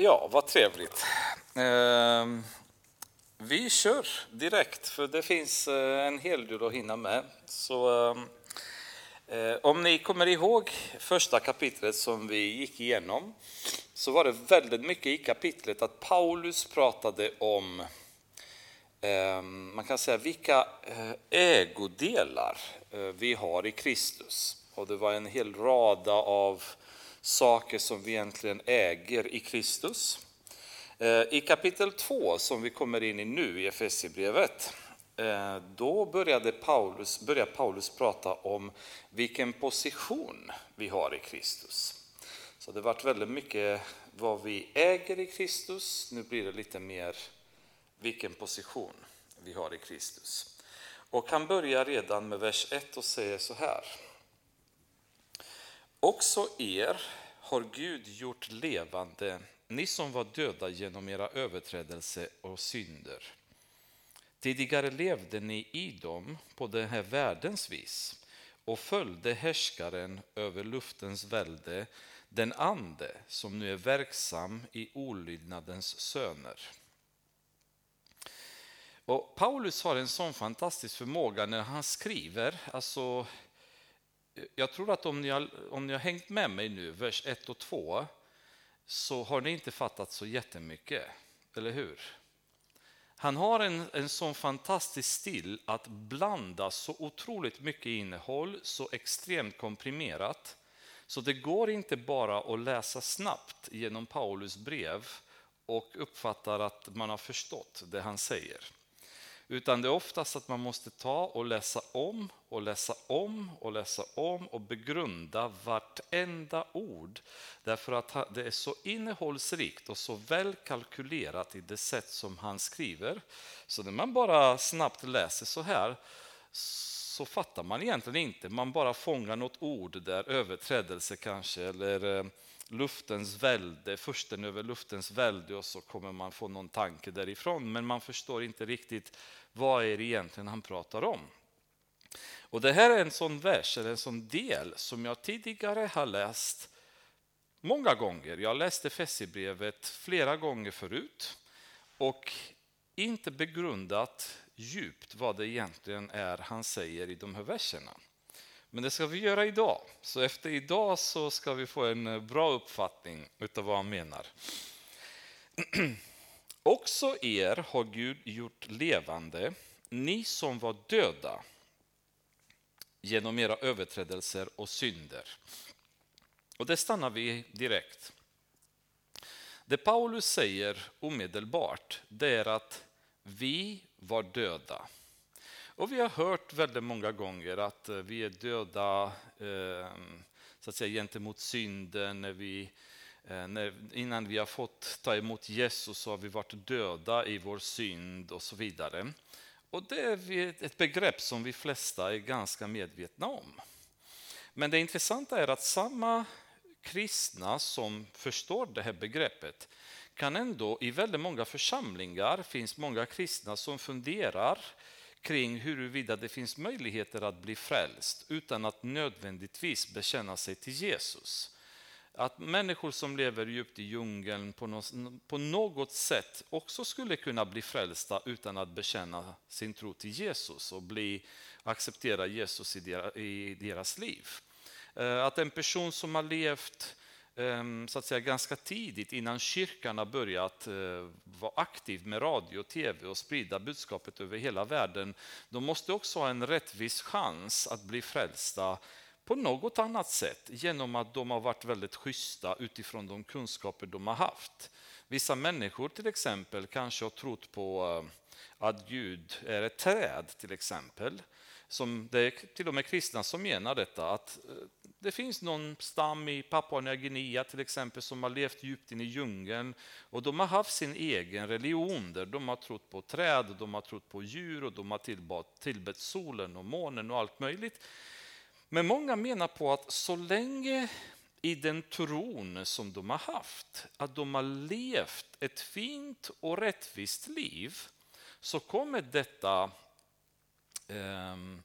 Ja, vad trevligt. Eh, vi kör direkt, för det finns eh, en hel del att hinna med. Så, ehm, eh, om ni kommer ihåg första kapitlet som vi gick igenom så var det väldigt mycket i kapitlet att Paulus pratade om ehm, man kan säga vilka eh, ägodelar eh, vi har i Kristus. Och det var en hel rad av saker som vi egentligen äger i Kristus. Eh, I kapitel 2 som vi kommer in i nu i Efesierbrevet, eh, då började Paulus, började Paulus prata om vilken position vi har i Kristus. Så det varit väldigt mycket vad vi äger i Kristus, nu blir det lite mer vilken position vi har i Kristus. Och han börjar redan med vers 1 och säger så här. Också er har Gud gjort levande, ni som var döda genom era överträdelser och synder. Tidigare levde ni i dem på den här världens vis och följde härskaren över luftens välde, den ande som nu är verksam i olydnadens söner. Och Paulus har en sån fantastisk förmåga när han skriver, alltså jag tror att om ni, har, om ni har hängt med mig nu, vers 1 och 2, så har ni inte fattat så jättemycket, eller hur? Han har en, en sån fantastisk stil att blanda så otroligt mycket innehåll, så extremt komprimerat. Så det går inte bara att läsa snabbt genom Paulus brev och uppfattar att man har förstått det han säger. Utan det är oftast att man måste ta och läsa om och läsa om och läsa om och begrunda vartenda ord. Därför att det är så innehållsrikt och så väl kalkylerat i det sätt som han skriver. Så när man bara snabbt läser så här så fattar man egentligen inte. Man bara fångar något ord där, överträdelse kanske, eller eh, luftens välde, försten över luftens välde och så kommer man få någon tanke därifrån. Men man förstår inte riktigt vad är det egentligen han pratar om. Och Det här är en sån vers, eller en sån del som jag tidigare har läst många gånger. Jag läste Fessibrevet flera gånger förut och inte begrundat djupt vad det egentligen är han säger i de här verserna. Men det ska vi göra idag. Så efter idag så ska vi få en eh, bra uppfattning av vad han menar. Också er har Gud gjort levande, ni som var döda genom era överträdelser och synder. Och det stannar vi direkt. Det Paulus säger omedelbart, det är att vi var döda. Och vi har hört väldigt många gånger att eh, vi är döda ehm, så att säga, gentemot synden när vi eh, när, innan vi har fått ta emot Jesus så har vi varit döda i vår synd och så vidare. Och Det är ett begrepp som vi flesta är ganska medvetna om. Men det intressanta är att samma kristna som förstår det här begreppet kan ändå i väldigt många församlingar finns många kristna som funderar kring huruvida det finns möjligheter att bli frälst utan att nödvändigtvis bekänna sig till Jesus att människor som lever djupt i djungeln på något, sätt också skulle kunna bli frälsta utan att bekänna sin tro till Jesus och bli, acceptera Jesus i deras, liv. Eh, att en person som har levt Ehm, så att säga, ganska tidigt innan kyrkan har börjat eh, vara aktiv med radio och tv och sprida budskapet över hela världen, de måste också ha en rättvis chans att bli frälsta på något annat sätt genom att de har varit väldigt schyssta utifrån de kunskaper de har haft. Vissa människor till exempel kanske har trott på eh, att Gud är ett träd till exempel. Som det är till och med kristna som menar detta, att eh, det finns någon stam i Papua Nya Guinea till exempel som har levt djupt in i djungeln och de har haft sin egen religion där de har trott på träd, de har trott på djur och de har tillbett solen och månen och allt möjligt. Men många menar på att så länge i den tron som de har haft, att de har levt ett fint och rättvist liv, så kommer detta Ehm,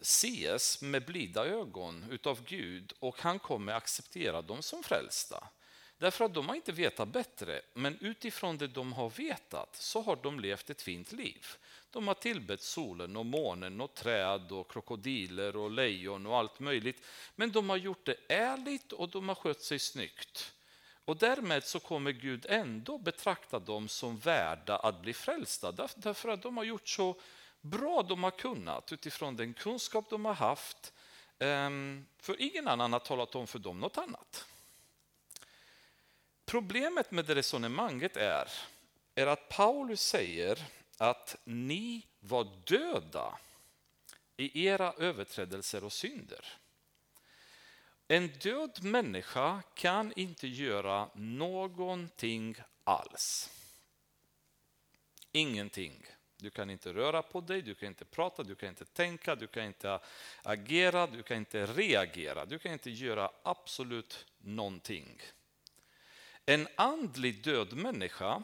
ses med blida ögon utav Gud och han kommer acceptera dem som frälsta. Därför att de har inte vetat bättre, men utifrån det de har vetat så har de levt ett fint liv. De har tillbett solen och månen och träd och krokodiler och lejon och allt möjligt. Men de har gjort det ärligt och de har skött sig snyggt. Och därmed så kommer Gud ändå betrakta dem som värda att bli frälsta. Därför att de har gjort så bra de har kunnat utifrån den kunskap de har haft. Ehm, för ingen annan har talat om för dem något annat. Problemet med det resonemanget är, är att Paulus säger att ni var döda i era överträdelser och synder. En död människa kan inte göra någonting alls. Ingenting. Du kan inte röra på dig, du kan inte prata, du kan inte tänka, du kan inte agera, du kan inte reagera. Du kan inte göra absolut någonting. En andlig död människa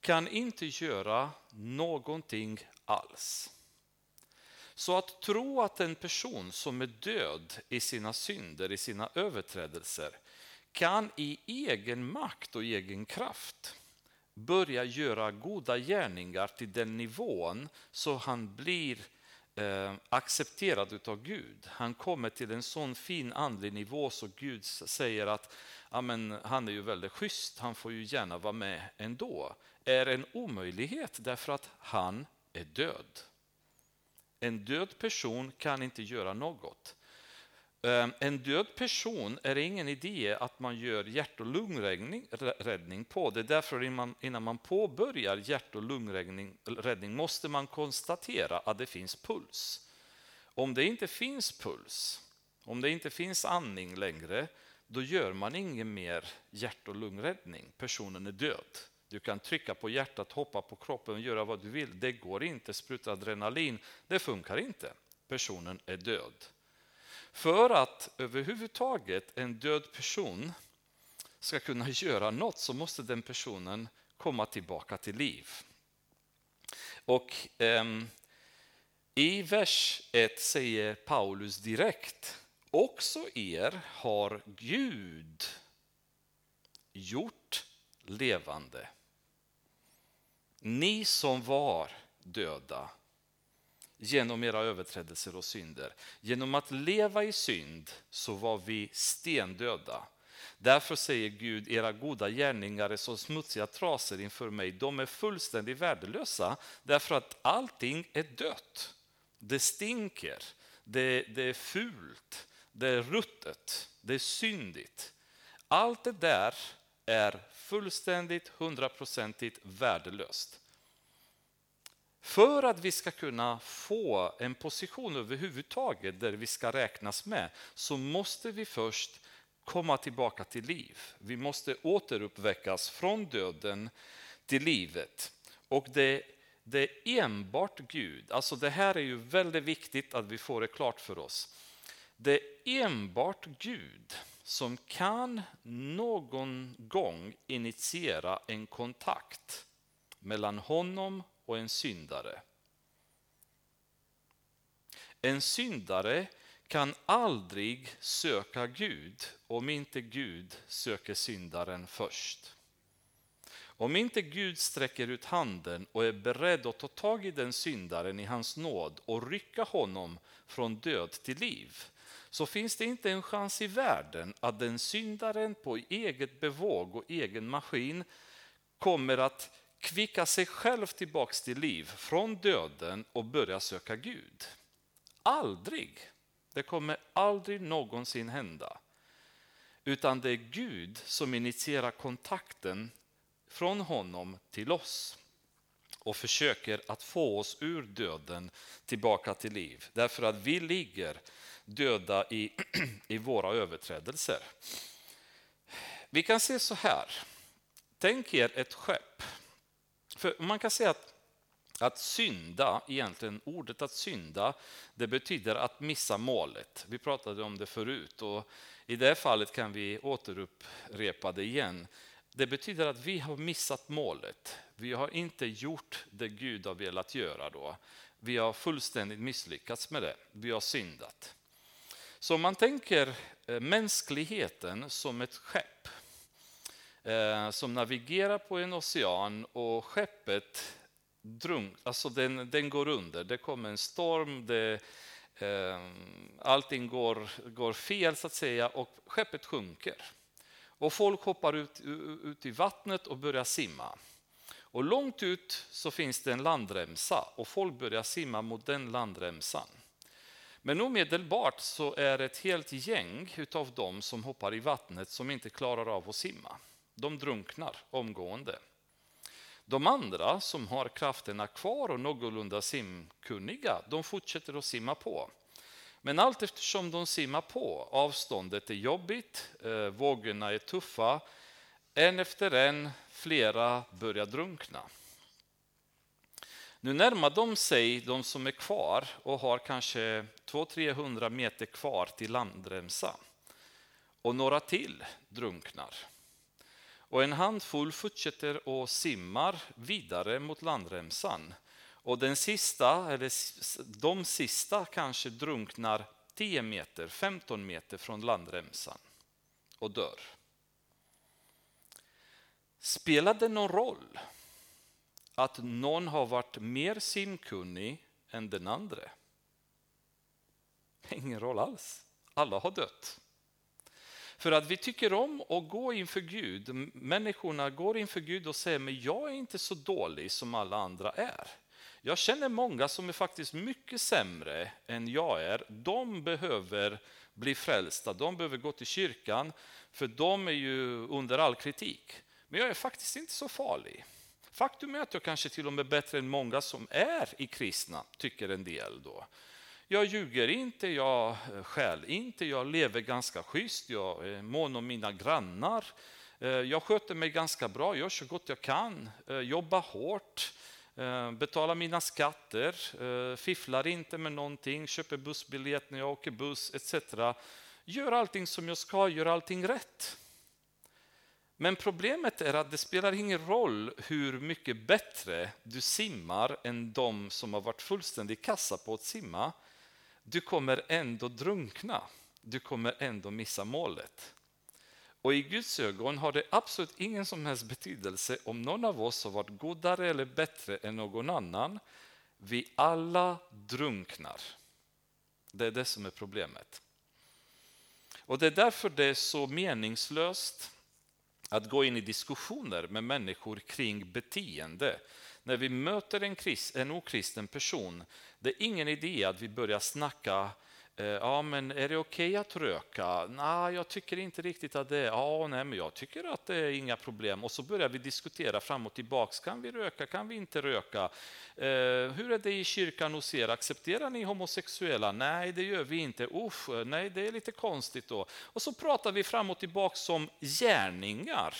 kan inte göra någonting alls. Så att tro att en person som är död i sina synder, i sina överträdelser, kan i egen makt och egen kraft börja göra goda gärningar till den nivån så han blir eh, accepterad av Gud. Han kommer till en sån fin andlig nivå så Gud säger att Amen, han är ju väldigt schysst, han får ju gärna vara med ändå. Är en omöjlighet därför att han är död. En död person kan inte göra något. Ehm, en död person är ingen idé att man gör hjärt och lungräddning på. Det är därför innan man påbörjar hjärt och lungräddning måste man konstatera att det finns puls. Om det inte finns puls, om det inte finns andning längre, då gör man ingen mer hjärt och lungräddning. Personen är död. Du kan trycka på hjärtat, hoppa på kroppen och göra vad du vill. Det går inte. Spruta adrenalin, det funkar inte. Personen är död. För att överhuvudtaget en död person ska kunna göra något så måste den personen komma tillbaka till liv. Och eh, i vers 1 säger Paulus direkt Också er har Gud gjort levande. Ni som var döda genom era överträdelser och synder. Genom att leva i synd så var vi stendöda. Därför säger Gud, era goda gärningar är som smutsiga trasor inför mig. De är fullständigt värdelösa därför att allting är dött. Det stinker, det, det är fult, det är ruttet, det är syndigt. Allt det där är fullständigt, hundraprocentigt värdelöst. För att vi ska kunna få en position överhuvudtaget där vi ska räknas med så måste vi först komma tillbaka till liv. Vi måste återuppväckas från döden till livet. Och det, det är enbart Gud, alltså det här är ju väldigt viktigt att vi får det klart för oss. Det är enbart Gud som kan någon gång initiera en kontakt mellan honom och en syndare. En syndare kan aldrig söka Gud om inte Gud söker syndaren först. Om inte Gud sträcker ut handen och är beredd att ta tag i den syndaren i hans nåd och rycka honom från död till liv, så finns det inte en chans i världen att den syndaren på eget bevåg och egen maskin kommer att kvicka sig själv tillbaks till liv från döden och börja söka Gud. Aldrig. Det kommer aldrig någonsin hända. Utan det är Gud som initierar kontakten från honom till oss och försöker att få oss ur döden tillbaka till liv. Därför att vi ligger döda i, i våra överträdelser. Vi kan se så här. Tänk er ett skepp. För man kan säga att, att synda, egentligen ordet att synda, det betyder att missa målet. Vi pratade om det förut och i det fallet kan vi återupprepa det igen. Det betyder att vi har missat målet. Vi har inte gjort det Gud har velat göra då. Vi har fullständigt misslyckats med det. Vi har syndat. Så om man tänker eh, mänskligheten som ett skepp Eh, som navigerar på en ocean och skeppet drunk, alltså den, den går under. Det kommer en storm, det, eh, allting går, går fel så att säga och skeppet sjunker. Och folk hoppar ut, ut i vattnet och börjar simma. Och långt ut så finns det en landremsa och folk börjar simma mot den landremsan. Men omedelbart så är det ett helt gäng av dem som hoppar i vattnet som inte klarar av att simma. De drunknar omgående. De andra som har krafterna kvar och någorlunda simkunniga, de fortsätter att simma på. Men allt eftersom de simmar på, avståndet är jobbigt, eh, vågorna är tuffa, en efter en, flera börjar drunkna. Nu närmar de sig, de som är kvar, och har kanske 200-300 meter kvar till landremsa. Och några till drunknar. Och en handfull fortsätter och simmar vidare mot landremsan. Och den sista, eller de sista kanske drunknar 10 meter, 15 meter från landremsan och dör. Spelar det någon roll att någon har varit mer simkunnig än den andra? Ingen roll alls. Alla har dött. För att vi tycker om att gå inför Gud. Människorna går inför Gud och säger men jag är inte så dålig som alla andra är. Jag känner många som är faktiskt mycket sämre än jag är. De behöver bli frälsta, de behöver gå till kyrkan, för de är ju under all kritik. Men jag är faktiskt inte så farlig. Faktum är att jag kanske till och med är bättre än många som är i kristna, tycker en del. då. Jag ljuger inte, jag eh, skäl inte, jag lever ganska schysst, jag är mån om mina grannar. Eh, jag sköter mig ganska bra, gör så gott jag kan, eh, jobbar hårt, betalar mina skatter, fifflar inte med någonting, köper bussbiljett när jag åker buss etc. Gör allting som jag ska, gör allting rätt. Men problemet är att det spelar ingen roll hur mycket bättre du simmar än de som har varit fullständigt kassa på att simma. Du kommer ändå drunkna. Du kommer ändå missa målet. Och i Guds ögon har det absolut ingen som helst betydelse om någon av oss har varit godare eller bättre än någon annan. Vi alla drunknar. Det är det som är problemet. Och Det är därför det är så meningslöst att gå in i diskussioner med människor kring beteende. När vi möter en, krist, en okristen person, det är ingen idé att vi börjar snacka eh, Ja, men är det okej okay att röka? Nej, jag tycker inte riktigt att det är. Ja, nej, men jag tycker att det är inga problem. Och så börjar vi diskutera fram och tillbaks. Kan vi röka? Kan vi inte röka? Eh, hur är det i kyrkan hos er? Accepterar ni homosexuella? Nej, det gör vi inte. Usch, nej, det är lite konstigt då. Och så pratar vi fram och tillbaks om gärningar.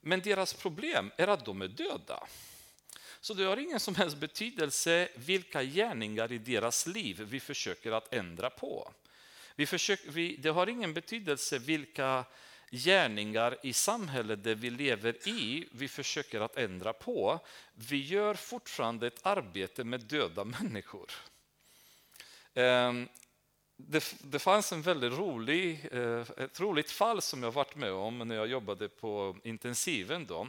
Men deras problem är att de är döda. Så det har ingen som helst betydelse vilka gärningar i deras liv vi försöker att ändra på. Vi försöker, vi, det har ingen betydelse vilka gärningar i samhället där vi lever i vi försöker att ändra på. Vi gör fortfarande ett arbete med döda människor. Ehm, det, det fanns en väldigt rolig, eh, ett roligt fall som jag varit med om när jag jobbade på intensiven. Då.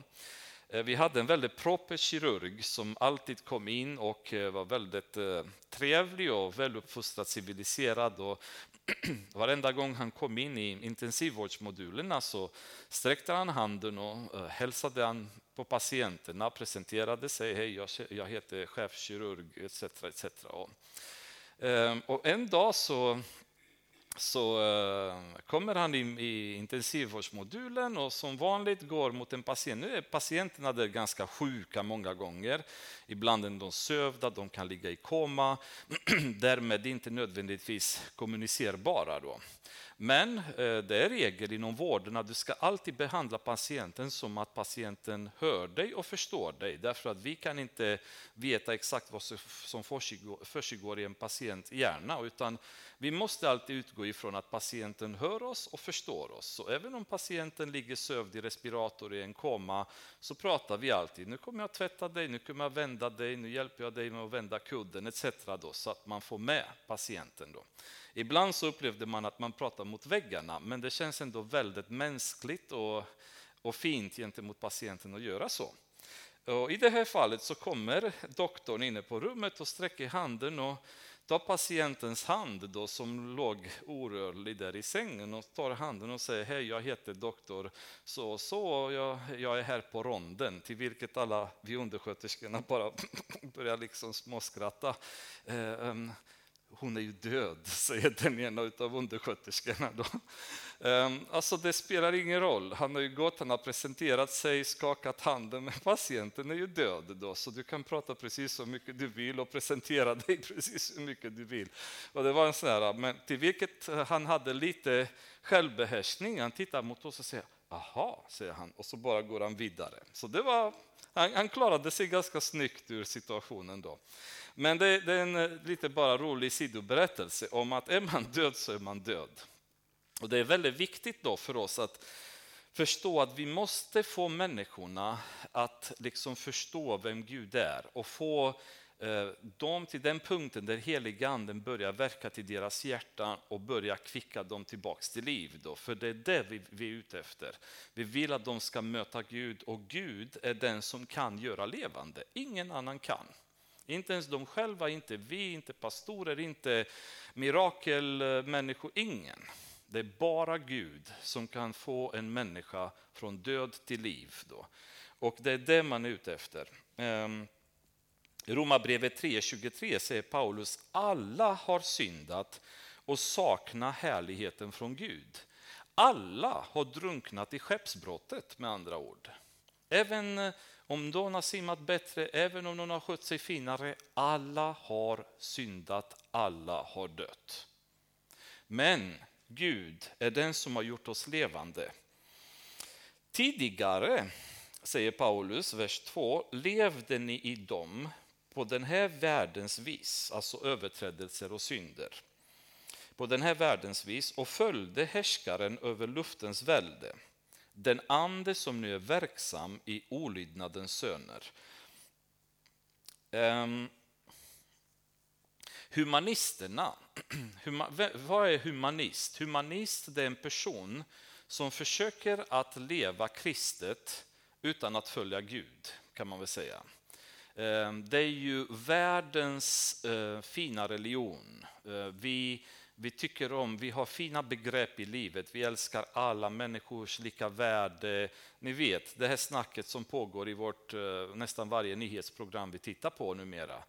Eh, vi hade en väldigt proper kirurg som alltid kom in och eh, var väldigt eh, trevlig och väluppfostrad, civiliserad. Och varenda gång han kom in i intensivvårdsmodulerna så sträckte han handen och hälsade han på patienterna, presenterade sig. Hej, jag heter chefkirurg etc. etc. Och en dag så så uh, kommer han in i intensivvårdsmodulen och som vanligt går mot en patient. Nu är patienterna där ganska sjuka många gånger. Ibland är de sövda, de kan ligga i koma. Därmed inte nödvändigtvis kommunicerbara. Då. Men eh, det är regel inom vården att du ska alltid behandla patienten som att patienten hör dig och förstår dig. Därför att vi kan inte veta exakt vad som försiggår i en patients hjärna. Utan vi måste alltid utgå ifrån att patienten hör oss och förstår oss. Så även om patienten ligger sövd i respirator i en koma så pratar vi alltid. Nu kommer jag att tvätta dig, nu kommer jag att vända dig, nu hjälper jag dig med att vända kudden etc. Då, så att man får med patienten. Då. Ibland så upplevde man att man pratar mot väggarna men det känns ändå väldigt mänskligt och och fint gentemot patienten att göra så. Och I det här fallet så kommer doktorn inne på rummet och sträcker handen och tar patientens hand då, som låg orörlig där i sängen och tar handen och säger hej, jag heter doktor så och så och jag, jag är här på ronden. Till vilket alla vi undersköterskorna bara börjar liksom småskratta. Eh, um, hon är ju död, säger den ena av undersköterskorna. Då. Ehm, alltså det spelar ingen roll, han har ju gått, han har presenterat sig, skakat handen, men patienten är ju död då, så du kan prata precis så mycket du vill och presentera dig precis hur mycket du vill. Och det var en sån här, men till vilket eh, han hade lite självbehärskning, han tittar mot oss och säger aha, säger han, och så bara går han vidare. Så det var, han, han klarade sig ganska snyggt ur situationen då. Men det, det, är en eh, lite bara rolig sidoberättelse om att är man död så är man död. Och det är väldigt viktigt då för oss att förstå att vi måste få människorna att liksom förstå vem Gud är och få eh, dem till den punkten där heliga anden börjar verka till deras hjärtan och börjar kvicka dem tillbaks till liv. Då. För det är det vi, vi är ute efter. Vi vill att de ska möta Gud och Gud är den som kan göra levande. Ingen annan kan. Inte ens de själva, inte vi, inte pastorer, inte mirakelmänniskor, ingen. Det är bara Gud som kan få en människa från död till liv. Då. Och det är det man är ute efter. Ehm, I Romarbrevet 3.23 säger Paulus, alla har syndat och saknar härligheten från Gud. Alla har drunknat i skeppsbrottet med andra ord. Även eh, om någon har simmat bättre, även om någon har skött sig finare, alla har syndat, alla har dött. Men Gud är den som har gjort oss levande. Tidigare, säger Paulus, vers 2, levde ni i dem på den här världens vis, alltså överträdelser och synder. På den här världens vis och följde härskaren över luftens välde den ande som nu är verksam i olydnadens söner. Um, humanisterna, vad är humanist? Humanist är en person som försöker att leva kristet utan att följa Gud, kan man väl säga. Ehm, det är ju världens eh, fina religion. Eh, vi vi tycker om, vi har fina begrepp i livet, vi älskar alla människors lika värde. Ni vet, det här snacket som pågår i vårt, eh, nästan varje nyhetsprogram vi tittar på numera.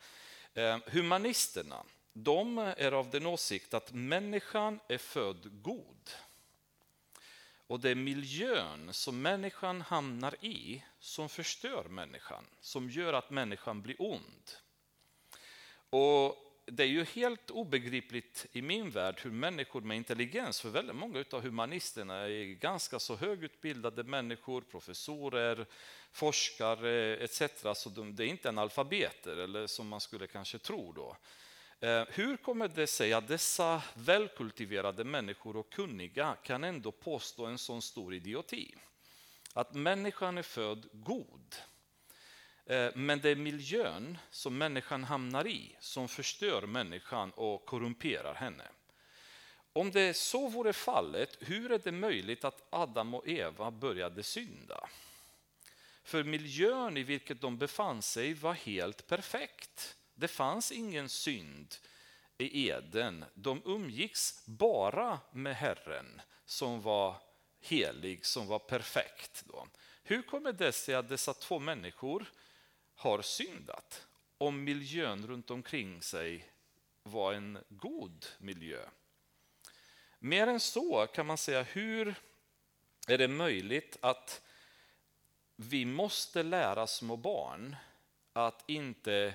Ehm, humanisterna, de är av den åsikt att människan är född god. Och det är miljön som människan hamnar i som förstör människan, som gör att människan blir ond. Och det är ju helt obegripligt i min värld hur människor med intelligens, för väldigt många av humanisterna är ganska så högutbildade människor, professorer, forskare etc. Så de, det är inte analfabeter, eller som man skulle kanske tro då. Eh, hur kommer det sig att dessa välkultiverade människor och kunniga kan ändå påstå en sån stor idioti? Att människan är född god. Eh, men det är miljön som människan hamnar i som förstör människan och korrumperar henne. Om det så vore fallet, hur är det möjligt att Adam och Eva började synda? För miljön i vilken de befann sig var helt perfekt. Det fanns ingen synd i Eden. De umgicks bara med Herren som var helig, som var perfekt. Då. Hur kommer det sig att dessa två människor har syndat om miljön runt omkring sig var en god miljö. Mer än så kan man säga, hur är det möjligt att vi måste lära små barn att inte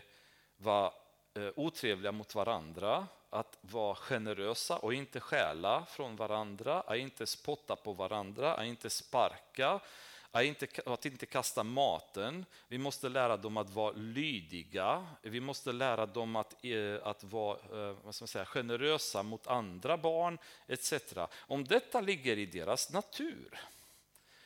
vara eh, otrevliga mot varandra, att vara generösa och inte stjäla från varandra, att inte spotta på varandra, att inte sparka, att inte, att inte kasta maten. Vi måste lära dem att vara lydiga. Vi måste lära dem att, eh, att vara eh, vad ska man säga, generösa mot andra barn etc. Om detta ligger i deras natur,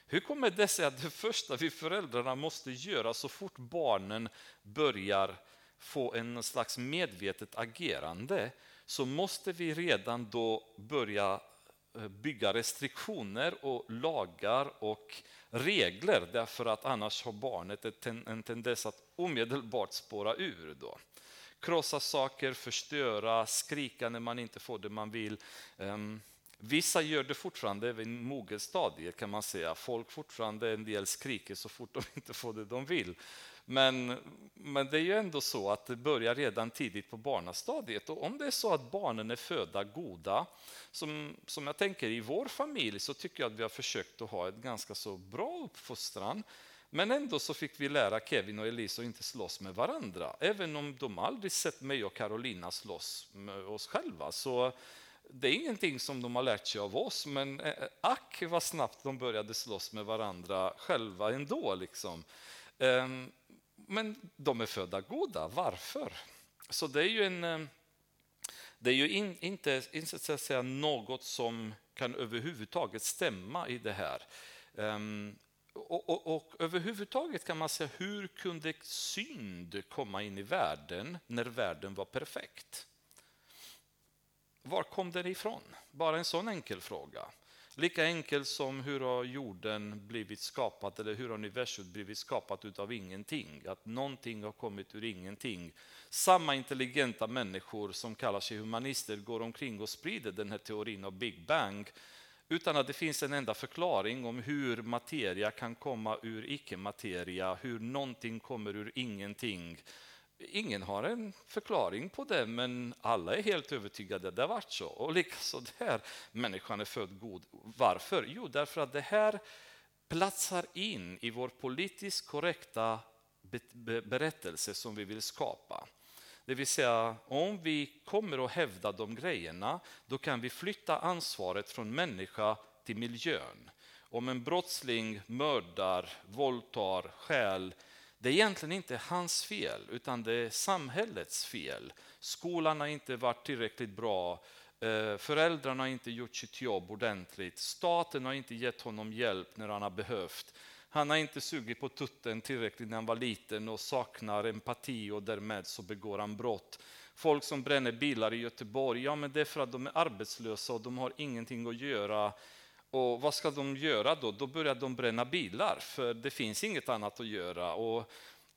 hur kommer det sig att det första vi föräldrarna måste göra så fort barnen börjar få en slags medvetet agerande så måste vi redan då börja eh, bygga restriktioner och lagar och regler därför att annars har barnet en tendens att omedelbart spåra ur. Då. Krossa saker, förstöra, skrika när man inte får det man vill. Ehm, vissa gör det fortfarande även i mogelstadiet kan man säga. Folk fortfarande en del skriker så fort de inte får det de vill. Men, men det är ju ändå så att det börjar redan tidigt på barnastadiet. Och om det är så att barnen är födda goda, som, som jag tänker i vår familj, så tycker jag att vi har försökt att ha en ganska så bra uppfostran. Men ändå så fick vi lära Kevin och Elise att inte slåss med varandra. Även om de aldrig sett mig och Carolina slåss med oss själva. Så det är ingenting som de har lärt sig av oss, men eh, ack vad snabbt de började slåss med varandra själva ändå. Liksom. Ehm, men de är födda goda. Varför? Så det är ju, en, eh, det är ju in, inte, inte så att säga, något som kan överhuvudtaget stämma i det här. Um, och, och, och, överhuvudtaget kan man säga, hur kunde synd komma in i världen när världen var perfekt? Var kom den ifrån? Bara en sån enkel fråga. Lika enkelt som hur har jorden blivit skapad eller hur har universum blivit skapat utav ingenting? Att någonting har kommit ur ingenting. Samma intelligenta människor som kallar sig humanister går omkring och sprider den här teorin av Big Bang utan att det finns en enda förklaring om hur materia kan komma ur icke-materia, hur någonting kommer ur ingenting Ingen har en förklaring på det, men alla är helt övertygade att det har varit så. Och likaså där, människan är född god. Varför? Jo, därför att det här platsar in i vår politiskt korrekta berättelse som vi vill skapa. Det vill säga, om vi kommer att hävda de grejerna, då kan vi flytta ansvaret från människa till miljön. Om en brottsling mördar, våldtar, stjäl, det är egentligen inte hans fel, utan det är samhällets fel. Skolan har inte varit tillräckligt bra, eh, föräldrarna har inte gjort sitt jobb ordentligt, staten har inte gett honom hjälp när han har behövt. Han har inte sugit på tutten tillräckligt när han var liten och saknar empati och därmed så begår han brott. Folk som bränner bilar i Göteborg, ja men det är för att de är arbetslösa och de har ingenting att göra och vad ska de göra då? Då börjar de bränna bilar, för det finns inget annat att göra. Och,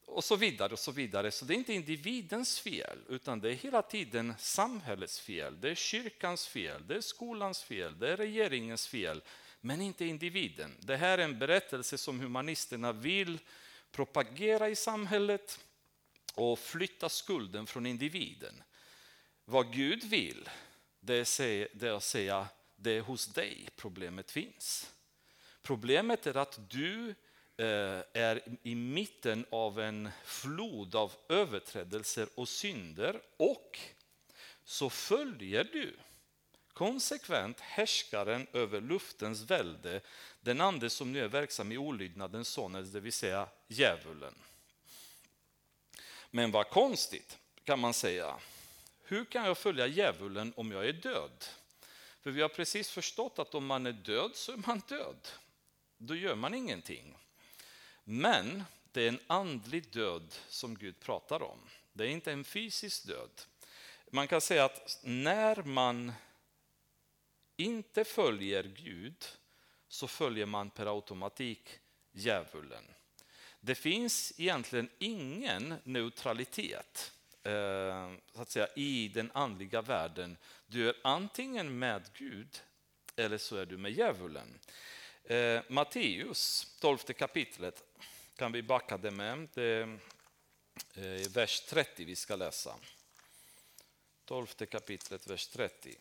och så vidare. och Så vidare. Så det är inte individens fel, utan det är hela tiden samhällets fel. Det är kyrkans fel, det är skolans fel, det är regeringens fel, men inte individen. Det här är en berättelse som humanisterna vill propagera i samhället och flytta skulden från individen. Vad Gud vill, det är att säga det är hos dig problemet finns. Problemet är att du eh, är i mitten av en flod av överträdelser och synder och så följer du konsekvent härskaren över luftens välde, den ande som nu är verksam i olydnadens sonens, det vill säga djävulen. Men vad konstigt, kan man säga. Hur kan jag följa djävulen om jag är död? För vi har precis förstått att om man är död så är man död. Då gör man ingenting. Men det är en andlig död som Gud pratar om. Det är inte en fysisk död. Man kan säga att när man inte följer Gud så följer man per automatik djävulen. Det finns egentligen ingen neutralitet eh, så att säga, i den andliga världen. Du är antingen med Gud eller så är du med djävulen. Eh, Matteus, 12 kapitlet, kan vi backa det med. Det är eh, vers 30 vi ska läsa. 12 kapitlet, vers 30.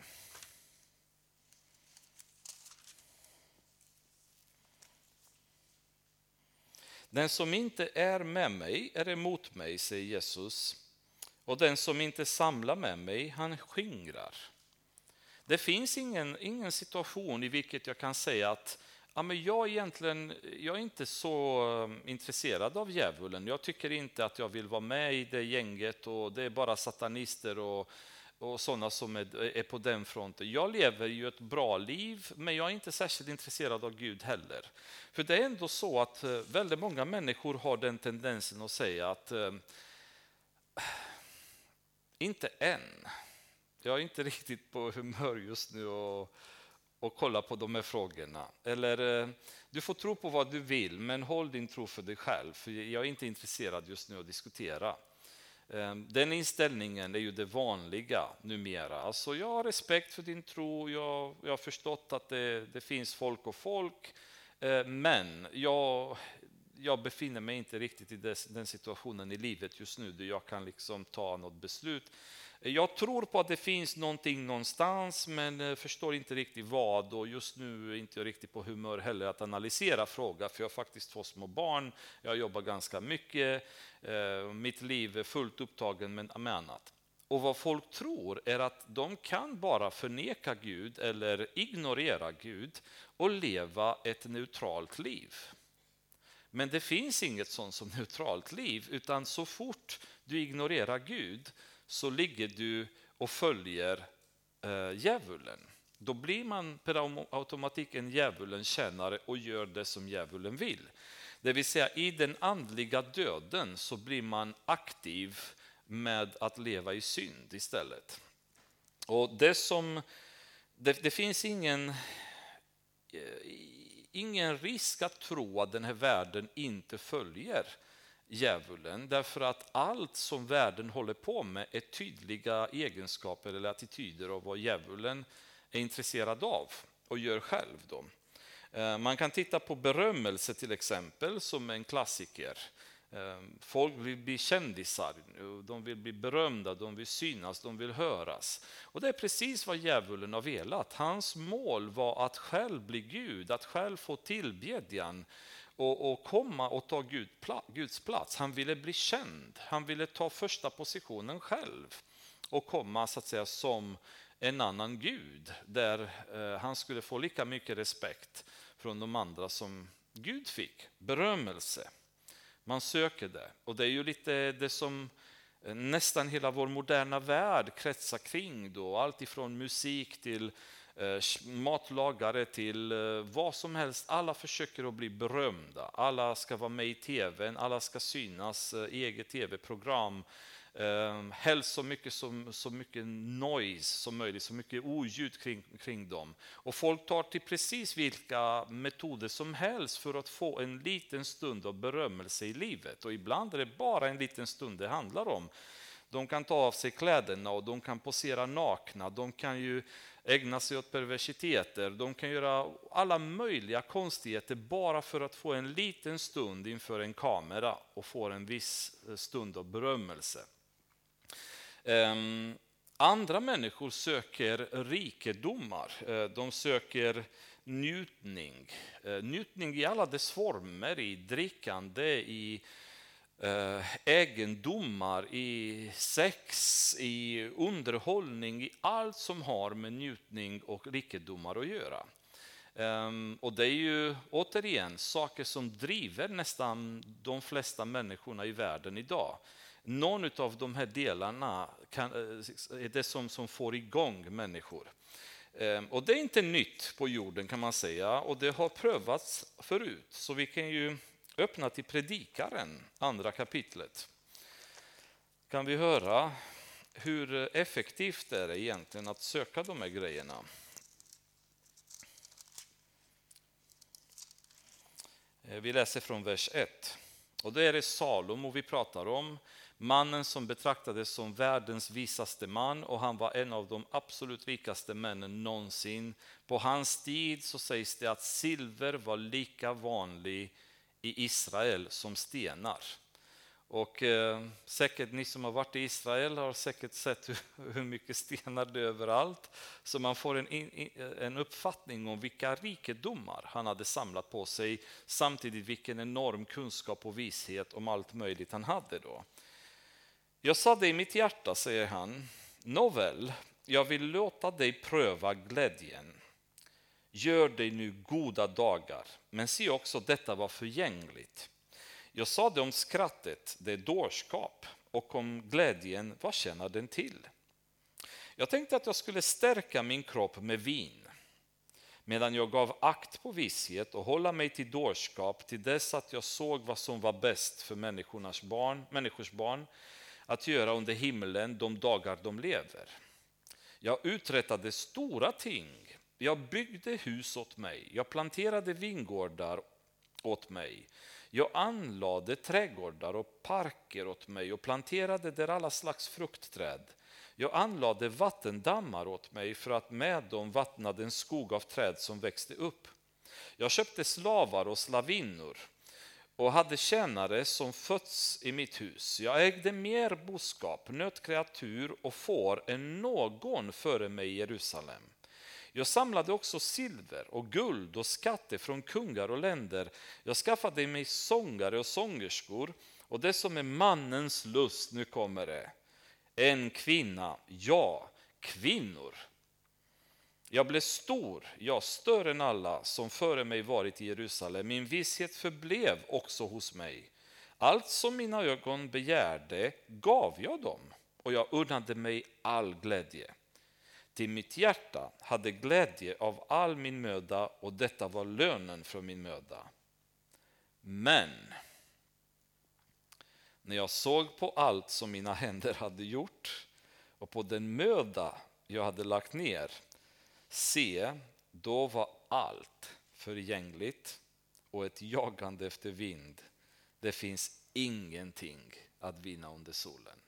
Den som inte är med mig är emot mig, säger Jesus. Och den som inte samlar med mig, han skingrar. Det finns ingen, ingen situation i vilken jag kan säga att ja, men jag, egentligen, jag är inte så um, intresserad av djävulen. Jag tycker inte att jag vill vara med i det gänget och det är bara satanister och, och sådana som är, är på den fronten. Jag lever ju ett bra liv, men jag är inte särskilt intresserad av Gud heller. För det är ändå så att eh, väldigt många människor har den tendensen att säga att eh, inte än. Jag är inte riktigt på humör just nu och, och kolla på de här frågorna. Eller eh, du får tro på vad du vill, men håll din tro för dig själv, för jag är inte intresserad just nu att diskutera. Ehm, den inställningen är ju det vanliga numera. Alltså jag har respekt för din tro, jag, jag har förstått att det, det finns folk och folk, eh, men jag, jag befinner mig inte riktigt i den situationen i livet just nu där jag kan liksom ta något beslut. Jag tror på att det finns någonting någonstans, men eh, förstår inte riktigt vad. Och just nu är inte jag riktigt på humör heller att analysera frågan, för jag har faktiskt två små barn. Jag jobbar ganska mycket. Eh, mitt liv är fullt upptagen med annat. Och vad folk tror är att de kan bara förneka Gud eller ignorera Gud och leva ett neutralt liv. Men det finns inget sånt som neutralt liv, utan så fort du ignorerar Gud så ligger du och följer eh, djävulen. Då blir man per automatik en djävulens tjänare och gör det som djävulen vill. Det vill säga i den andliga döden så blir man aktiv med att leva i synd istället. Och det, som, det, det finns ingen, eh, ingen risk att tro att den här världen inte följer djävulen därför att allt som världen håller på med är tydliga egenskaper eller attityder av vad djävulen är intresserad av och gör själv. Då. Eh, man kan titta på berömmelse till exempel som en klassiker. Eh, folk vill bli kändisar, de vill bli berömda, de vill synas, de vill höras. Och det är precis vad djävulen har velat. Hans mål var att själv bli Gud, att själv få tillbedjan och, och komma och ta Gud, Guds plats. Han ville bli känd, han ville ta första positionen själv och komma så att säga som en annan Gud där eh, han skulle få lika mycket respekt från de andra som Gud fick, berömmelse. Man söker det och det är ju lite det som eh, nästan hela vår moderna värld kretsar kring då, allt ifrån musik till Eh, Eh, matlagare till eh, vad som helst. Alla försöker att bli berömda. Alla ska vara med i tv, alla ska synas, i eget tv-program. Ehm, helst så mycket, så, så mycket noise som möjligt, så mycket oljud kring, kring dem. Och folk tar till precis vilka metoder som helst för att få en liten stund av berömmelse i livet. Och ibland är det bara en liten stund det handlar om. De kan ta av sig kläderna och de kan posera nakna. De kan ju ägna sig åt perversiteter. De kan göra alla möjliga konstigheter bara för att få en liten stund inför en kamera och få en viss eh, stund av berömmelse. Ehm, andra människor söker rikedomar. Eh, de söker njutning. Eh, njutning i alla dess former, i drickande, i Eh, egendomar, i sex, i underhållning, i allt som har med njutning och rikedomar att göra. Ehm, och det är ju återigen saker som driver nästan de flesta människorna i världen idag. Någon av de här delarna kan, eh, är det som, som får igång människor. Ehm, och det är inte nytt på jorden kan man säga och det har prövats förut. Så vi kan ju öppna till Predikaren, andra kapitlet. Kan vi höra hur effektivt det är egentligen att söka de här grejerna. Eh, vi läser från vers 1. Och då är det Salomo vi pratar om, mannen som betraktades som världens visaste man och han var en av de absolut rikaste männen någonsin. På hans tid så sägs det att silver var lika vanlig i Israel som stenar. Och eh, säkert ni som har varit i Israel har säkert sett hur, hur mycket stenar det är överallt. Så man får en, eh, en uppfattning om vilka rikedomar han hade samlat på sig. Samtidigt vilken enorm kunskap och vishet om allt möjligt han hade då. Jag sa det i mitt hjärta, säger han. Nåväl, jag vill låta dig pröva glädjen Gör dig nu goda dagar, men se också detta var förgängligt. Jag sa det om skrattet, det är dårskap, och om glädjen, vad tjänar den till? Jag tänkte att jag skulle stärka min kropp med vin, medan jag gav akt på visshet och hålla mig till dårskap till dess att jag såg vad som var bäst för människornas barn, människors barn att göra under himlen de dagar de lever. Jag uträttade stora ting jag byggde hus åt mig, jag planterade vingårdar åt mig. Jag anlade trädgårdar och parker åt mig och planterade där alla slags fruktträd. Jag anlade vattendammar åt mig för att med dem vattna den skog av träd som växte upp. Jag köpte slavar och slavinnor och hade tjänare som fötts i mitt hus. Jag ägde mer boskap, nötkreatur och får än någon före mig i Jerusalem. Jag samlade också silver och guld och skatter från kungar och länder. Jag skaffade mig sångare och sångerskor och det som är mannens lust, nu kommer det. En kvinna, ja, kvinnor. Jag blev stor, ja, större än alla som före mig varit i Jerusalem. Min visshet förblev också hos mig. Allt som mina ögon begärde gav jag dem och jag unnade mig all glädje till mitt hjärta hade glädje av all min möda och detta var lönen för min möda. Men när jag såg på allt som mina händer hade gjort och på den möda jag hade lagt ner, se, då var allt förgängligt och ett jagande efter vind. Det finns ingenting att vinna under solen.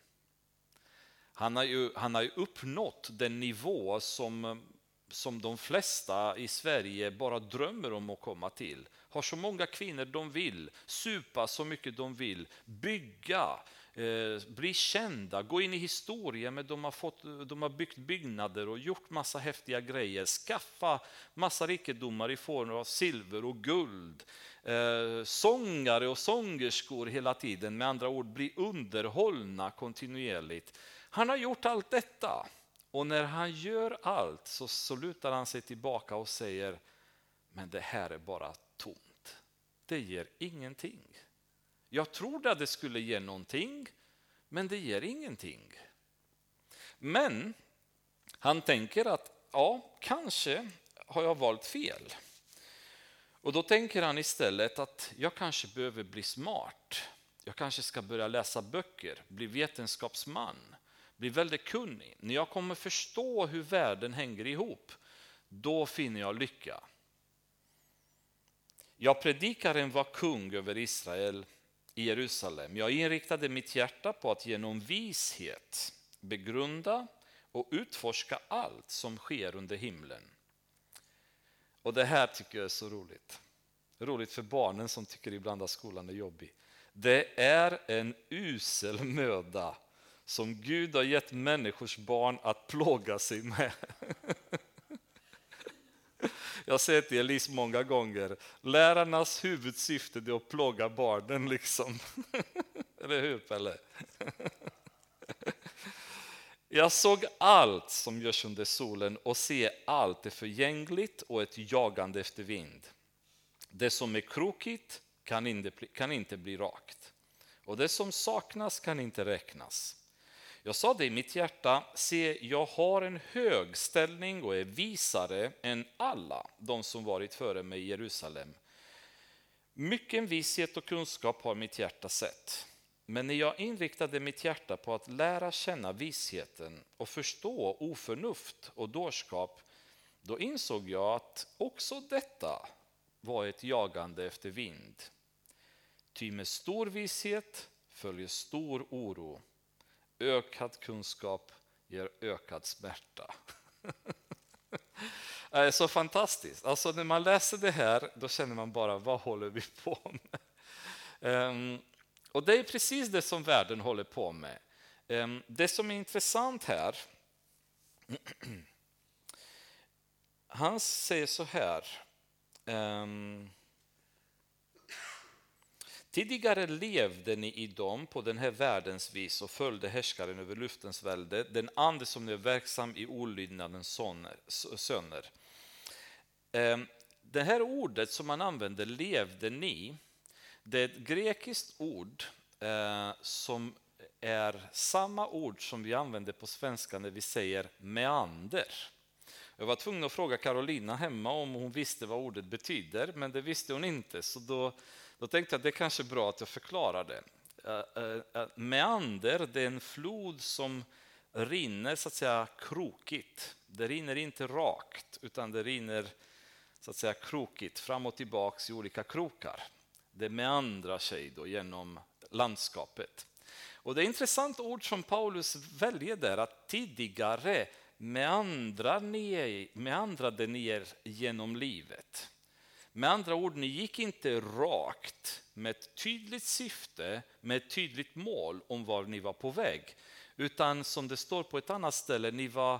Han har ju, han har ju uppnått den nivå som, som de flesta i Sverige bara drömmer om att komma till. Har så många kvinnor de vill, supa så mycket de vill, bygga, eh, bli kända, gå in i historien. med de, har fått, de har byggt byggnader och gjort massa häftiga grejer, skaffa massa rikedomar i form av silver och guld. Eh, sångare och sångerskor hela tiden, med andra ord bli underhållna kontinuerligt. Han har gjort allt detta och när han gör allt så, så lutar han sig tillbaka och säger men det här är bara tomt. Det ger ingenting. Jag trodde att det skulle ge någonting, men det ger ingenting. Men han tänker att ja, kanske har jag valt fel. Och då tänker han istället att jag kanske behöver bli smart. Jag kanske ska börja läsa böcker, bli vetenskapsman blir väldigt kunnig, när jag kommer förstå hur världen hänger ihop, då finner jag lycka. Jag predikaren var kung över Israel i Jerusalem. Jag inriktade mitt hjärta på att genom vishet begrunda och utforska allt som sker under himlen. Och det här tycker jag är så roligt. Roligt för barnen som tycker ibland att skolan är jobbig. Det är en usel möda som Gud har gett människors barn att plåga sig med. Jag har sett till Elise många gånger. Lärarnas huvudsyfte är att plåga barnen. liksom. Eller hur, Pelle? Jag såg allt som görs under solen och se allt är förgängligt och ett jagande efter vind. Det som är krokigt kan inte, kan inte bli rakt och det som saknas kan inte räknas. Jag sa det i mitt hjärta, se, jag har en hög ställning och är visare än alla de som varit före mig i Jerusalem. Mycken vishet och kunskap har mitt hjärta sett. Men när jag inriktade mitt hjärta på att lära känna visheten och förstå oförnuft och dårskap, då insåg jag att också detta var ett jagande efter vind. Ty med stor vishet följer stor oro Ökad kunskap ger ökad smärta. Det är så fantastiskt. Alltså när man läser det här då känner man bara, vad håller vi på med? Um, och det är precis det som världen håller på med. Um, det som är intressant här, han säger så här, um, Tidigare levde ni i dem på den här världens vis och följde härskaren över luftens välde, den ande som nu är verksam i olydnadens söner. Ehm, det här ordet som man använder, levde ni, det är ett grekiskt ord eh, som är samma ord som vi använder på svenska när vi säger meander. Jag var tvungen att fråga Carolina hemma om hon visste vad ordet betyder, men det visste hon inte. Så då då tänkte jag att det är kanske är bra att jag förklarar det. Eh, eh, eh, meander, det är en flod som rinner så att säga krokigt. Det rinner inte rakt utan det rinner så att säga krokigt fram och tillbaks i olika krokar. Det meandrar sig då genom landskapet. Och det är ett intressant ord som Paulus väljer där, att tidigare meandrar ni, meandrade ni er genom livet. Med andra ord, ni gick inte rakt med ett tydligt syfte, med ett tydligt mål om var ni var på väg. Utan som det står på ett annat ställe, ni var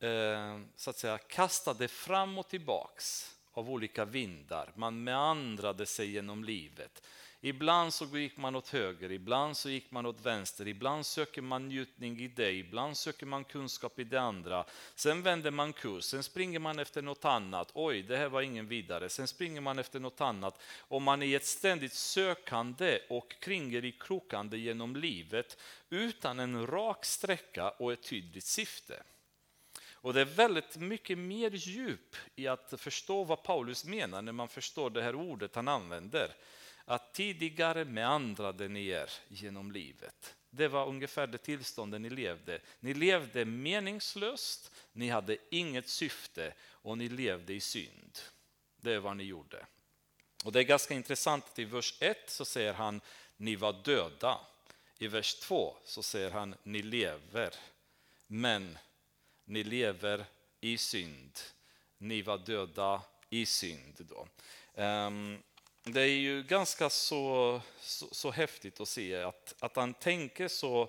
eh, så att säga kastade fram och tillbaks av olika vindar. Man meandrade sig genom livet. Ibland så gick man åt höger, ibland så gick man åt vänster, ibland söker man njutning i det, ibland söker man kunskap i det andra. Sen vänder man kurs, sen springer man efter något annat. Oj, det här var ingen vidare. Sen springer man efter något annat. Och man är i ett ständigt sökande och kringer i krokande genom livet utan en rak sträcka och ett tydligt syfte. Och det är väldigt mycket mer djup i att förstå vad Paulus menar när man förstår det här ordet han använder att tidigare meandrade ni er genom livet. Det var ungefär det tillståndet ni levde. Ni levde meningslöst, ni hade inget syfte och ni levde i synd. Det är vad ni gjorde. Och Det är ganska intressant att i vers 1 så säger han ni var döda. I vers 2 så säger han ni lever. Men ni lever i synd. Ni var döda i synd. Då. Um, det är ju ganska så, så, så, häftigt att se att, att han tänker så,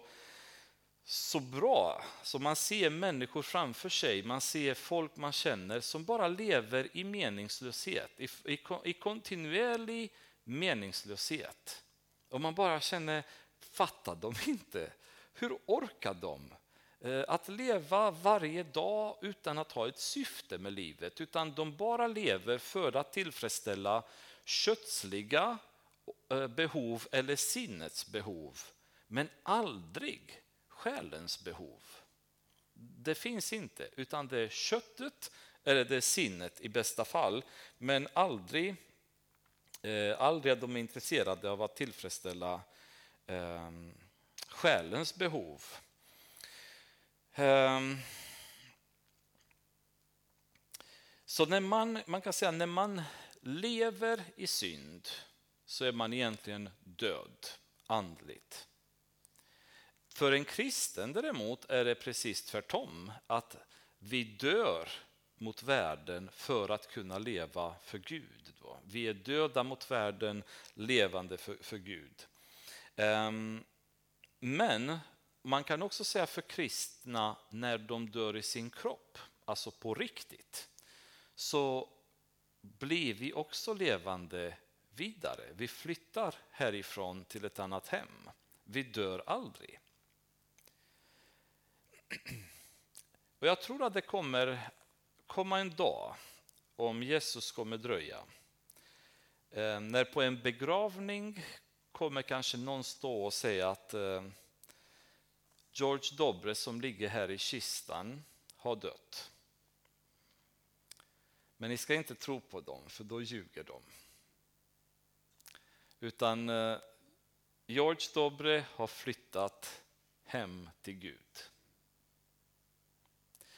så bra. Så man ser människor framför sig, man ser folk man känner som bara lever i meningslöshet, i, i, i kontinuerlig meningslöshet. Och man bara känner, fattar de inte? Hur orkar de? Eh, att leva varje dag utan att ha ett syfte med livet, utan de bara lever för att tillfredsställa kötsliga eh, behov eller sinnets behov, men aldrig själens behov. Det finns inte, utan det är köttet eller det är sinnet i bästa fall, men aldrig, eh, aldrig är de intresserade av att tillfredsställa eh, själens behov. Eh, så när man, man kan säga när man lever i synd så är man egentligen död andligt. För en kristen däremot är det precis tvärtom. Att vi dör mot världen för att kunna leva för Gud. Då. Vi är döda mot världen, levande för, för Gud. Um, men man kan också säga för kristna när de dör i sin kropp, alltså på riktigt, så blir vi också levande vidare. Vi flyttar härifrån till ett annat hem. Vi dör aldrig. Och jag tror att det kommer komma en dag, om Jesus kommer dröja, eh, när på en begravning kommer kanske någon stå och säga att eh, George Dobre som ligger här i kistan har dött. Men ni ska inte tro på dem, för då ljuger de. Utan eh, George Dobre har flyttat hem till Gud.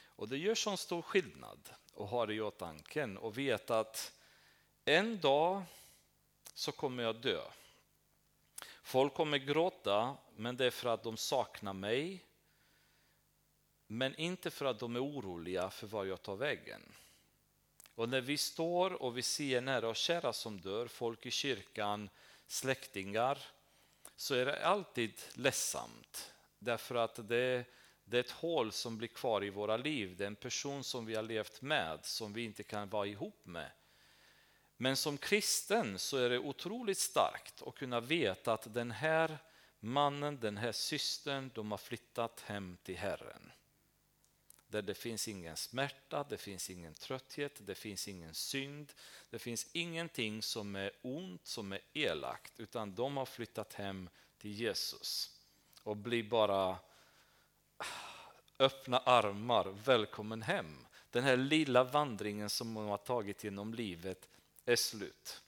Och det gör sån stor skillnad att ha det i åtanke och veta att en dag så kommer jag dö. Folk kommer gråta, men det är för att de saknar mig. Men inte för att de är oroliga för var jag tar vägen. Och när vi står och vi ser nära och kära som dör, folk i kyrkan, släktingar, så är det alltid ledsamt. Därför att det, det är ett hål som blir kvar i våra liv. Det är en person som vi har levt med, som vi inte kan vara ihop med. Men som kristen så är det otroligt starkt att kunna veta att den här mannen, den här systern, de har flyttat hem till Herren där det finns ingen smärta, det finns ingen trötthet, det finns ingen synd. Det finns ingenting som är ont, som är elakt, utan de har flyttat hem till Jesus och blir bara ah, öppna armar, välkommen hem. Den här lilla vandringen som de har tagit genom livet är slut.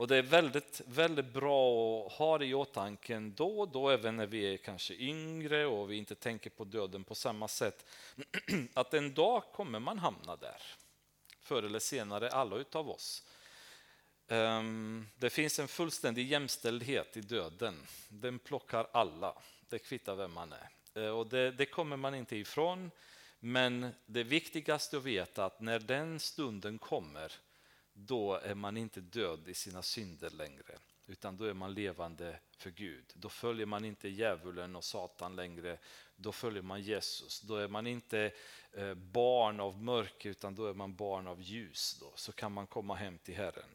Och det är väldigt, väldigt bra att ha det i åtanke då och då, även när vi är kanske yngre och vi inte tänker på döden på samma sätt. Att en dag kommer man hamna där. Förr eller senare, alla utav oss. Ehm, det finns en fullständig jämställdhet i döden. Den plockar alla. Det kvittar vem man är. Eh, och det, det kommer man inte ifrån. Men det viktigaste att veta är att när den stunden kommer då är man inte död i sina synder längre, utan då är man levande för Gud. Då följer man inte djävulen och Satan längre, då följer man Jesus. Då är man inte eh, barn av mörker, utan då är man barn av ljus. Då. Så kan man komma hem till Herren.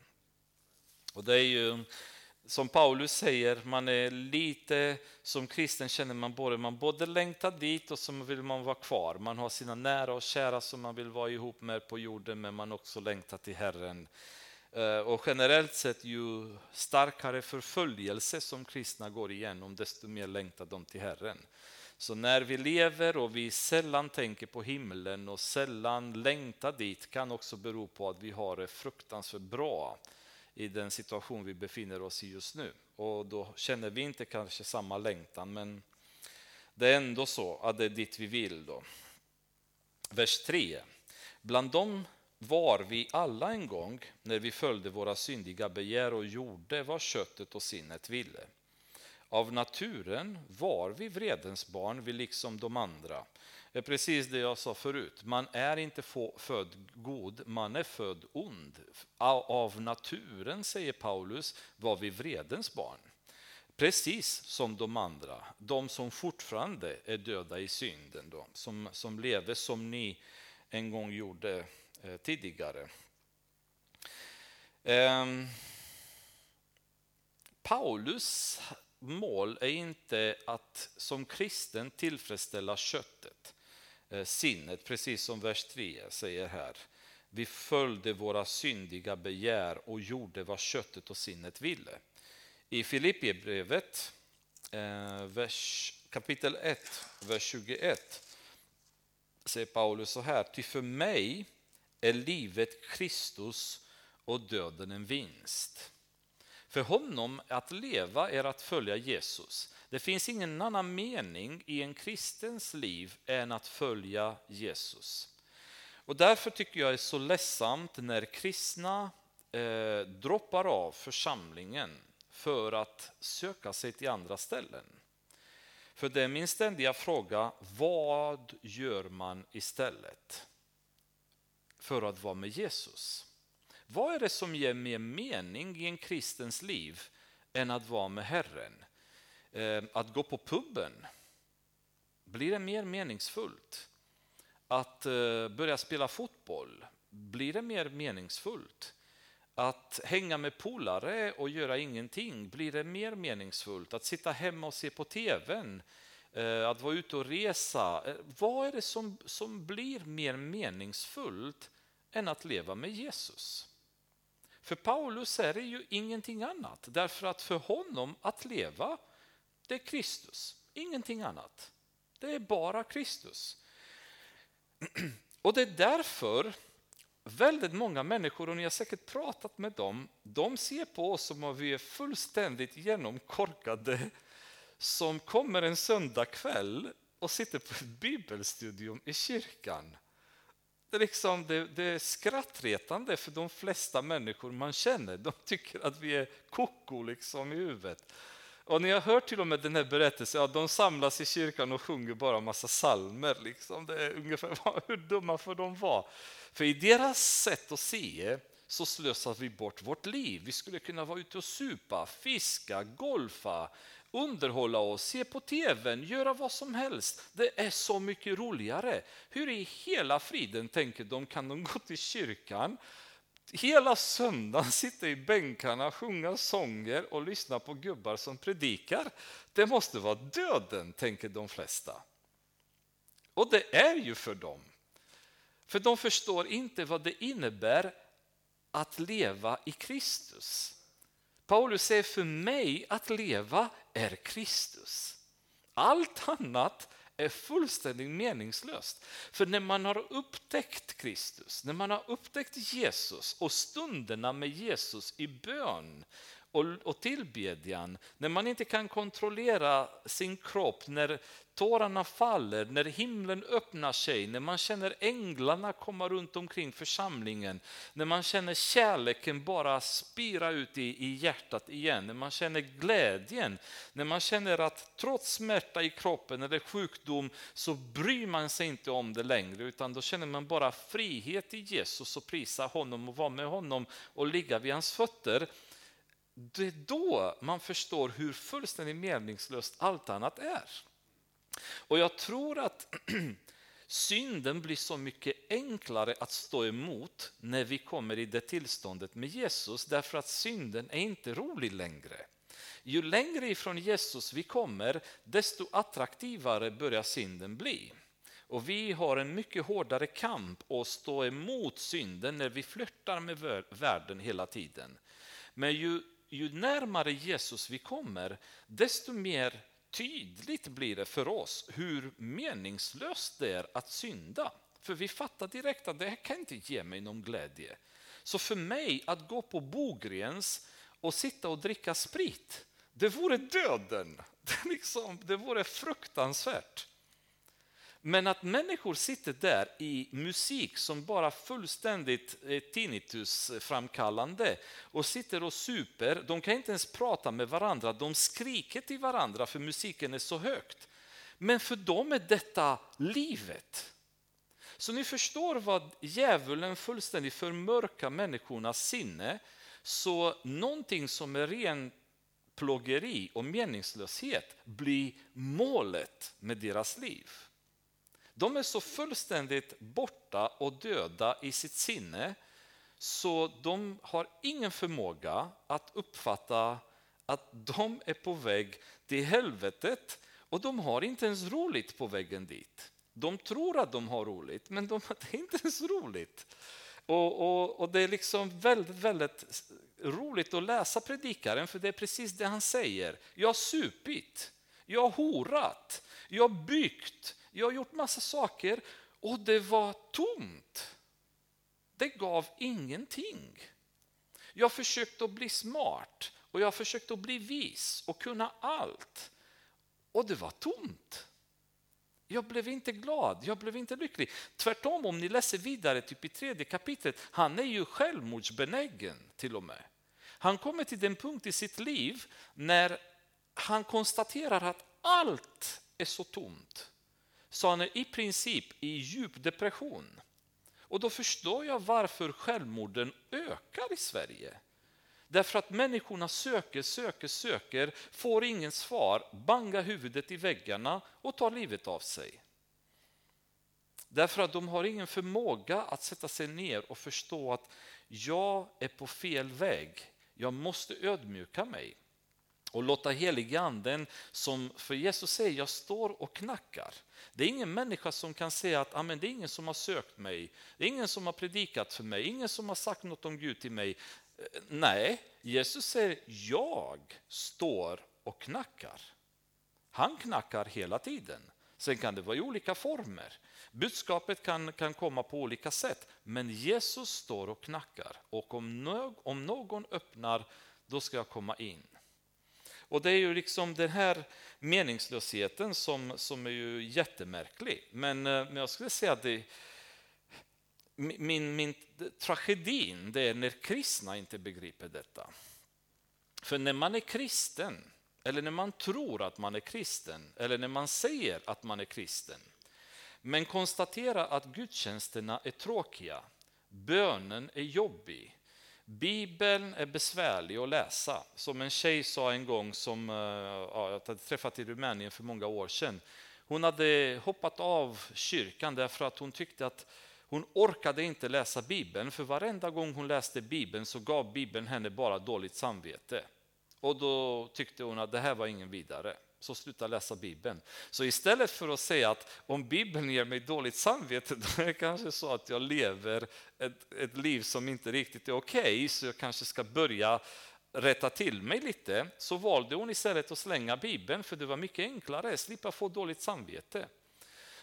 Och det är ju som Paulus säger, man är lite som kristen känner man både, man både längtar dit och så vill man vara kvar. Man har sina nära och kära som man vill vara ihop med på jorden men man också längtar till Herren. Eh, och generellt sett ju starkare förföljelse som kristna går igenom desto mer längtar de till Herren. Så när vi lever och vi sällan tänker på himlen och sällan längtar dit kan också bero på att vi har det fruktansvärt bra i den situation vi befinner oss i just nu. Och då känner vi inte kanske samma längtan, men det är ändå så att det är dit vi vill. Då. Vers 3. Bland dem var vi alla en gång när vi följde våra syndiga begär och gjorde vad köttet och sinnet ville. Av naturen var vi vredens barn, vi liksom de andra. Det är precis det jag sa förut. Man är inte född god, man är född ond. Av naturen, säger Paulus, var vi vredens barn. Precis som de andra, de som fortfarande är döda i synden, då, som, som lever som ni en gång gjorde eh, tidigare. Eh, Paulus mål är inte att som kristen tillfredsställa köttet. Eh, sinnet, precis som vers 3 säger här. Vi följde våra syndiga begär och gjorde vad köttet och sinnet ville. I Filipperbrevet eh, kapitel 1, vers 21 säger Paulus så här. Ty för mig är livet Kristus och döden en vinst. För honom att leva är att följa Jesus. Det finns ingen annan mening i en kristens liv än att följa Jesus. Och därför tycker jag det är så ledsamt när kristna eh, droppar av församlingen för att söka sig till andra ställen. För det är min ständiga fråga, vad gör man istället för att vara med Jesus? Vad är det som ger mer mening i en kristens liv än att vara med Herren? Eh, att gå på puben, blir det mer meningsfullt? Att eh, börja spela fotboll, blir det mer meningsfullt? Att hänga med polare och göra ingenting, blir det mer meningsfullt? Att sitta hemma och se på tvn, eh, att vara ute och resa. Vad är det som, som blir mer meningsfullt än att leva med Jesus? För Paulus är det ju ingenting annat, därför att för honom att leva det är Kristus, ingenting annat. Det är bara Kristus. Och det är därför väldigt många människor, och ni har säkert pratat med dem, de ser på oss som att vi är fullständigt genomkorkade som kommer en söndagkväll och sitter på ett bibelstudium i kyrkan. Det är, liksom, det, det är skrattretande för de flesta människor man känner. De tycker att vi är koko liksom i huvudet. Och ni har hört till och med den här berättelsen, ja, de samlas i kyrkan och sjunger bara massa salmer. Liksom. Det är ungefär hur dumma får de vara? För i deras sätt att se så slösar vi bort vårt liv. Vi skulle kunna vara ute och supa, fiska, golfa, underhålla oss, se på tvn, göra vad som helst. Det är så mycket roligare. Hur i hela friden tänker de, kan de gå till kyrkan hela söndagen sitta i bänkarna, sjunga sånger och lyssna på gubbar som predikar. Det måste vara döden, tänker de flesta. Och det är ju för dem. För de förstår inte vad det innebär att leva i Kristus. Paulus säger för mig att leva är Kristus. Allt annat är fullständigt meningslöst. För när man har upptäckt Kristus, när man har upptäckt Jesus och stunderna med Jesus i bön och, och tillbedjan, när man inte kan kontrollera sin kropp, när tårarna faller, när himlen öppnar sig, när man känner änglarna komma runt omkring församlingen, när man känner kärleken bara spira ut i, i hjärtat igen, när man känner glädjen, när man känner att trots smärta i kroppen eller sjukdom så bryr man sig inte om det längre, utan då känner man bara frihet i Jesus och prisa honom och vara med honom och ligga vid hans fötter det är då man förstår hur fullständigt meningslöst allt annat är. Och jag tror att synden blir så mycket enklare att stå emot när vi kommer i det tillståndet med Jesus, därför att synden är inte rolig längre. Ju längre ifrån Jesus vi kommer, desto attraktivare börjar synden bli. Och vi har en mycket hårdare kamp att stå emot synden när vi flörtar med världen hela tiden. Men ju ju närmare Jesus vi kommer, desto mer tydligt blir det för oss hur meningslöst det är att synda. För vi fattar direkt att det här kan inte ge mig någon glädje. Så för mig att gå på Bogrens och sitta och dricka sprit, det vore döden. Det, liksom, det vore fruktansvärt. Men att människor sitter där i musik som bara fullständigt eh, tinnitusframkallande och sitter och super, de kan inte ens prata med varandra, de skriker till varandra för musiken är så högt. Men för dem är detta livet. Så ni förstår vad djävulen fullständigt förmörkar människornas sinne, så någonting som är ren plågeri och meningslöshet blir målet med deras liv. De är så fullständigt borta och döda i sitt sinne så de har ingen förmåga att uppfatta att de är på väg till helvetet och de har inte ens roligt på vägen dit. De tror att de har roligt, men de, har inte ens roligt. Och, och, och, Det är liksom väldigt, väldigt roligt att läsa predikaren, för det är precis det han säger. Jag har supit, jag har horat, jag har byggt, jag har gjort massa saker och det var tomt. Det gav ingenting. Jag försökte att bli smart och jag försökte att bli vis och kunna allt. Och det var tomt. Jag blev inte glad, jag blev inte lycklig. Tvärtom, om ni läser vidare typ i tredje kapitlet, han är ju självmordsbenägen till och med. Han kommer till den punkt i sitt liv när han konstaterar att allt är så tomt så han är i princip i djup depression. Och då förstår jag varför självmorden ökar i Sverige. Därför att människorna söker, söker, söker, får ingen svar, bangar huvudet i väggarna och tar livet av sig. Därför att de har ingen förmåga att sätta sig ner och förstå att jag är på fel väg. Jag måste ödmjuka mig och låta heliganden som för Jesus säger, jag står och knackar. Det är ingen människa som kan säga att Amen, det är ingen som har sökt mig, det är ingen som har predikat för mig, ingen som har sagt något om Gud till mig. Eh, nej, Jesus säger jag står och knackar. Han knackar hela tiden. Sen kan det vara i olika former. Budskapet kan, kan komma på olika sätt, men Jesus står och knackar och om, no om någon öppnar, då ska jag komma in. Och det är ju liksom den här meningslösheten som, som är ju jättemärklig. Men, eh, men jag skulle säga att det, min, min tragedin det är när kristna inte begriper detta. För när man är kristen, eller när man tror att man är kristen, eller när man säger att man är kristen, men konstaterar att gudstjänsterna är tråkiga, bönen är jobbig, Bibeln är besvärlig att läsa. Som en tjej sa en gång som eh, ja, jag hade träffat i Rumänien för många år sedan. Hon hade hoppat av kyrkan därför att hon tyckte att hon orkade inte läsa Bibeln, för varenda gång hon läste Bibeln så gav Bibeln henne bara dåligt samvete. Och då tyckte hon att det här var ingen vidare så sluta läsa Bibeln. Så istället för att säga att om Bibeln ger mig dåligt samvete, då är det kanske så att jag lever ett, ett liv som inte riktigt är okej, okay, så jag kanske ska börja rätta till mig lite, så valde hon istället att slänga Bibeln, för det var mycket enklare, slippa få dåligt samvete.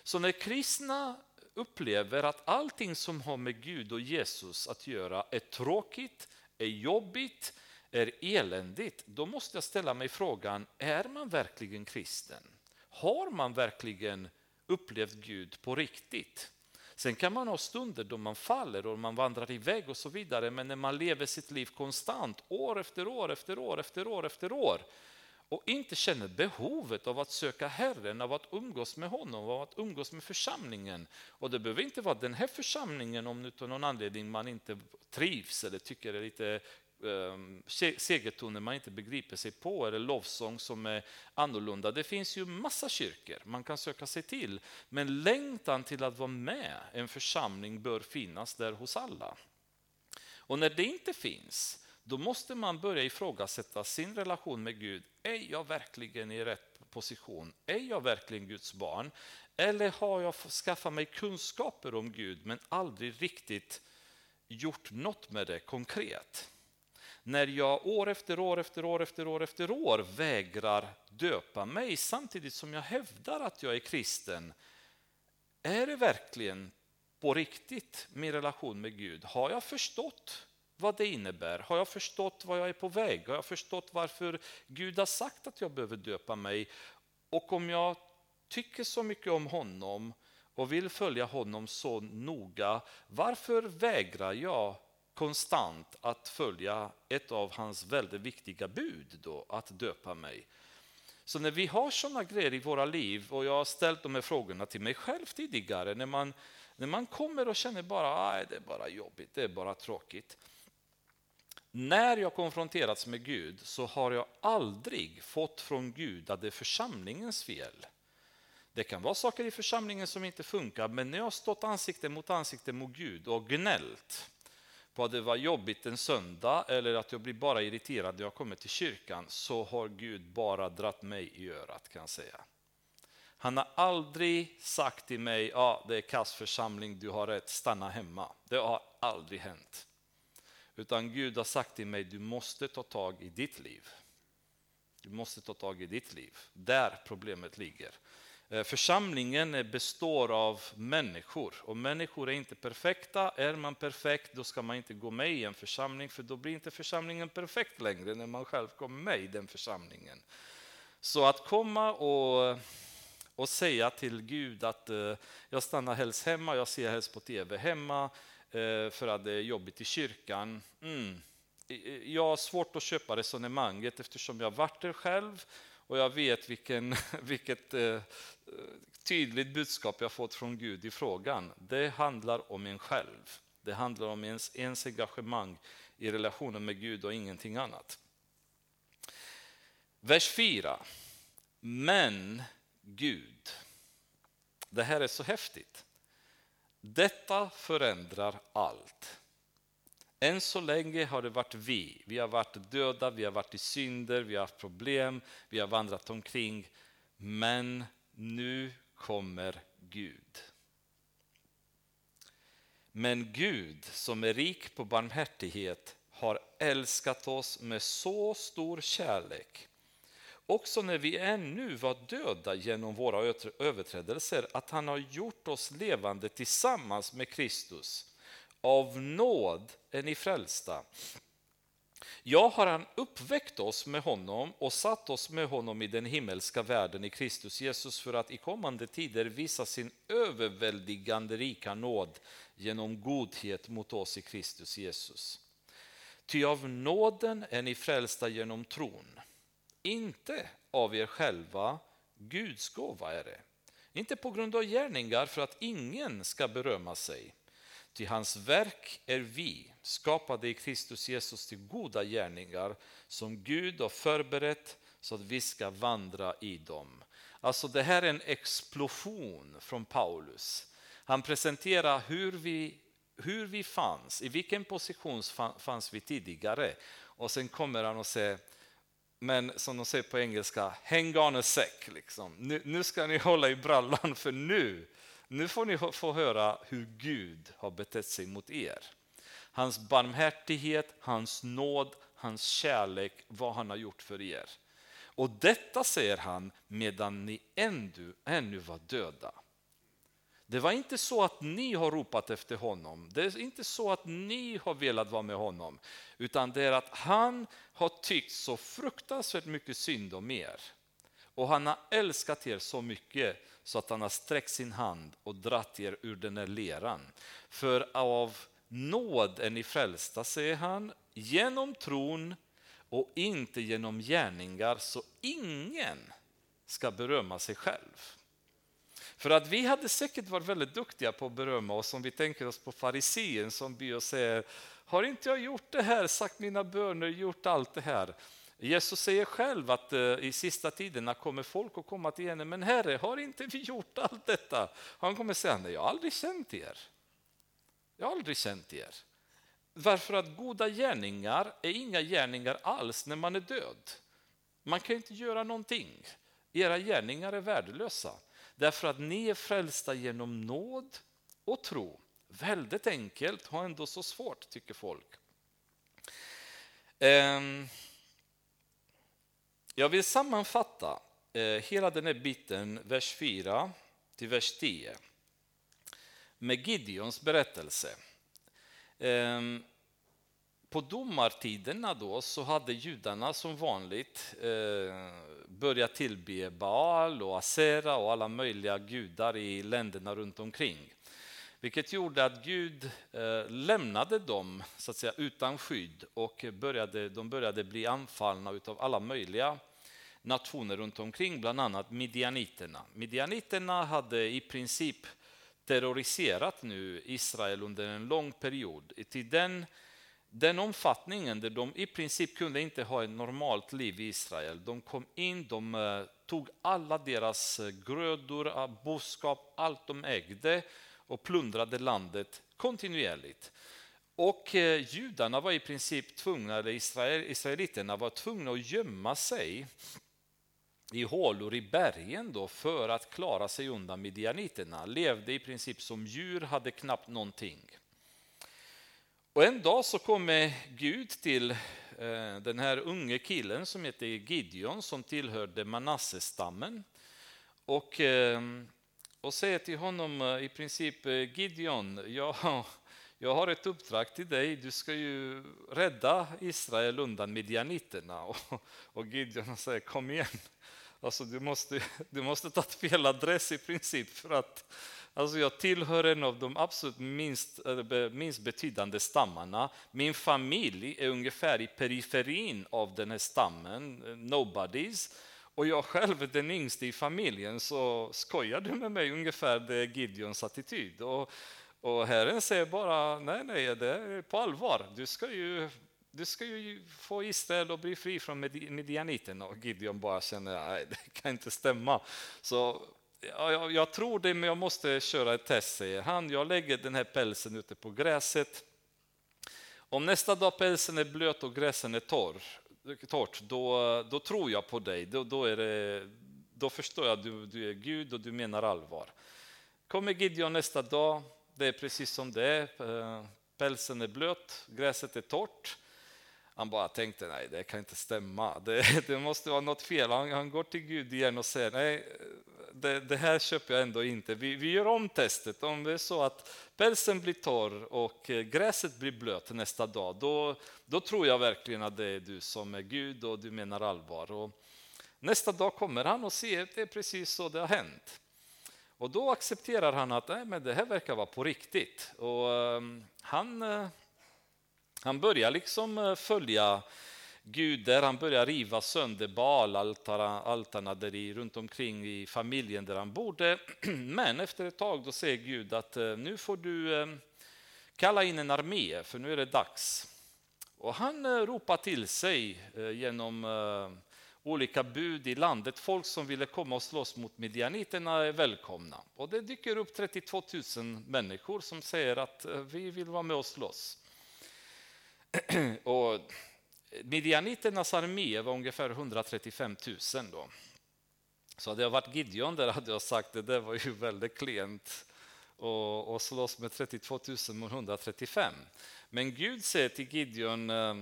Så när kristna upplever att allting som har med Gud och Jesus att göra är tråkigt, är jobbigt, är eländigt, då måste jag ställa mig frågan, är man verkligen kristen? Har man verkligen upplevt Gud på riktigt? Sen kan man ha stunder då man faller och man vandrar iväg och så vidare, men när man lever sitt liv konstant, år efter år efter år efter år efter år, och inte känner behovet av att söka Herren, av att umgås med honom, av att umgås med församlingen. Och det behöver inte vara den här församlingen om av någon anledning man inte trivs eller tycker det är lite Ehm, segertoner man inte begriper sig på eller lovsång som är annorlunda. Det finns ju massa kyrkor man kan söka sig till. Men längtan till att vara med en församling bör finnas där hos alla. Och när det inte finns, då måste man börja ifrågasätta sin relation med Gud. Är jag verkligen i rätt position? Är jag verkligen Guds barn? Eller har jag skaffat mig kunskaper om Gud men aldrig riktigt gjort något med det konkret? När jag år efter år efter år efter år efter år vägrar döpa mig samtidigt som jag hävdar att jag är kristen. Är det verkligen på riktigt min relation med Gud? Har jag förstått vad det innebär? Har jag förstått vad jag är på väg? Har jag förstått varför Gud har sagt att jag behöver döpa mig? Och om jag tycker så mycket om honom och vill följa honom så noga, varför vägrar jag konstant att följa ett av hans väldigt viktiga bud, då, att döpa mig? Så när vi har sådana grejer i våra liv, och jag har ställt de här frågorna till mig själv tidigare, när man, när man kommer och känner bara att det är bara jobbigt, det är bara tråkigt. När jag konfronterats med Gud så har jag aldrig fått från Gud att det är församlingens fel. Det kan vara saker i församlingen som inte funkar, men när jag har stått ansikte mot ansikte mot Gud och gnällt på att det var jobbigt en söndag eller att jag blir bara irriterad när jag kommer till kyrkan så har Gud bara dratt mig i örat kan jag säga. Han har aldrig sagt till mig, ja det är Kastförsamling, du har rätt, stanna hemma. Det har aldrig hänt. Utan Gud har sagt till mig, du måste ta tag i ditt liv. Du måste ta tag i ditt liv. Där problemet ligger. Eh, församlingen består av människor och människor är inte perfekta. Är man perfekt då ska man inte gå med i en församling för då blir inte församlingen perfekt längre när man själv kommer med i den församlingen. Så att komma och, och säga till Gud att eh, jag stannar helst hemma, jag ser helst på tv hemma, Eh, för att det är jobbigt i kyrkan. Mm. Jag har svårt att köpa resonemanget eftersom jag varit där själv och jag vet vilken, vilket eh, tydligt budskap jag fått från Gud i frågan. Det handlar om en själv. Det handlar om ens, ens engagemang i relationen med Gud och ingenting annat. Vers 4. Men Gud. Det här är så häftigt. Detta förändrar allt. Än så länge har det varit vi. Vi har varit döda, vi har varit i synder, vi har haft problem, vi har vandrat omkring. Men nu kommer Gud. Men Gud som är rik på barmhärtighet har älskat oss med så stor kärlek också när vi ännu var döda genom våra överträdelser, att han har gjort oss levande tillsammans med Kristus. Av nåd är ni frälsta. Ja, har han uppväckt oss med honom och satt oss med honom i den himmelska världen i Kristus Jesus för att i kommande tider visa sin överväldigande rika nåd genom godhet mot oss i Kristus Jesus. Ty av nåden är ni frälsta genom tron inte av er själva, Guds gåva är det. Inte på grund av gärningar för att ingen ska berömma sig. Till hans verk är vi, skapade i Kristus Jesus till goda gärningar som Gud har förberett så att vi ska vandra i dem. Alltså det här är en explosion från Paulus. Han presenterar hur vi, hur vi fanns, i vilken position fanns vi tidigare. Och sen kommer han och säger men som de säger på engelska, hang on a sec. Liksom. Nu, nu, ska ni hålla i brallan för nu, nu får ni få höra hur Gud har betett sig mot er. Hans barmhärtighet, hans nåd, hans kärlek, vad han har gjort för er. Och detta säger han medan ni ännu, ännu var döda. Det var inte så att ni har ropat efter honom. Det är inte så att ni har velat vara med honom. Utan det är att han har tyckt så fruktansvärt mycket synd om er. Och han har älskat er så mycket så att han har sträckt sin hand och dratt er ur den här leran. För av nåd är ni frälsta, säger han, genom tron och inte genom gärningar, så ingen ska berömma sig själv. För att vi hade säkert varit väldigt duktiga på att berömma oss om vi tänker oss på farisén som ber och säger Har inte jag gjort det här, sagt mina böner, gjort allt det här? Jesus säger själv att eh, i sista tiderna kommer folk att komma till henne, men Herre, har inte vi gjort allt detta? Han kommer säga, nej, jag har aldrig känt er. Jag har aldrig känt er. Varför att goda gärningar är inga gärningar alls när man är död. Man kan inte göra någonting. Era gärningar är värdelösa. Därför att ni är frälsta genom nåd och tro. Väldigt enkelt, har ändå så svårt tycker folk. Ehm, jag vill sammanfatta eh, hela den här biten, vers 4 till vers 10, med Gideons berättelse. Ehm, på domartiderna då så hade judarna som vanligt eh, börjat tillbe Baal och Asera och alla möjliga gudar i länderna runt omkring. Vilket gjorde att Gud eh, lämnade dem så att säga, utan skydd och började, de började bli anfallna av alla möjliga nationer runt omkring, bland annat midjaniterna. Midjaniterna hade i princip terroriserat nu Israel under en lång period. Till den den omfattningen där de i princip kunde inte ha ett normalt liv i Israel. De kom in, de eh, tog alla deras eh, grödor, ah, boskap, allt de ägde och plundrade landet kontinuerligt. Och eh, judarna var i princip tvungna, eller Israel, israeliterna var tvungna att gömma sig i hålor i bergen då för att klara sig undan midjaniterna. Levde i princip som djur, hade knappt någonting. Och en dag så kommer Gud till eh, den här unge killen som heter Gideon som tillhörde Manassestammen och, eh, och säger till honom eh, i princip eh, Gideon, jag, jag har ett uppdrag till dig, du ska ju rädda Israel undan midjaniterna. Och, och Gideon säger kom igen, alltså, du, måste, du måste ta fel adress i princip för att Alltså jag tillhör en av de absolut minst, eh, minst betydande stammarna. Min familj är ungefär i periferin av den här stammen, nobodies. Och jag själv den yngste i familjen, så skojar du med mig ungefär det är Gideons attityd. Och, och Herren säger bara, nej, nej, det är på allvar. Du ska ju, du ska ju få Israel att bli fri från medianiterna. Och Gideon bara känner, nej, det kan inte stämma. Så ja, jag, jag, tror det, men jag måste köra ett test, säger han. Jag lägger den här pälsen ute på gräset. Om nästa dag pälsen är blöt och gräsen är torr, torrt, då, då tror jag på dig. Då, då, är det, då förstår jag att du, du är Gud och du menar allvar. Kommer Gideon nästa dag, det är precis som det är. Eh, pälsen är blöt, gräset är torrt. Han bara tänkte, nej det kan inte stämma, det, det måste vara något fel. Han, han, går till Gud igen och säger, nej det, det, här köper jag ändå inte. Vi, vi gör om testet. Om det är så att pälsen blir torr och eh, gräset blir blött nästa dag, då, då tror jag verkligen att det är du som är Gud och du menar allvar. Och nästa dag kommer han och ser att det är precis så det har hänt. Och då accepterar han att nej, men det här verkar vara på riktigt. Och, um, han, uh, han börjar liksom uh, följa Gud där han börjar riva sönder balaltarna runt omkring i familjen där han bodde. Men efter ett tag då säger Gud att eh, nu får du eh, kalla in en armé för nu är det dags. Och han eh, ropar till sig genom olika bud i landet. Folk som ville komma och slåss mot midjaniterna är välkomna. Och det dyker upp 32 000 människor som säger att vi vill vara med och slåss. och Midjaniternas armé var ungefär 135 000 då. Så hade jag varit Gideon där hade jag sagt att det var ju väldigt klent och, och slåss med 32 000 mot 135. Men Gud säger till Gideon, äh,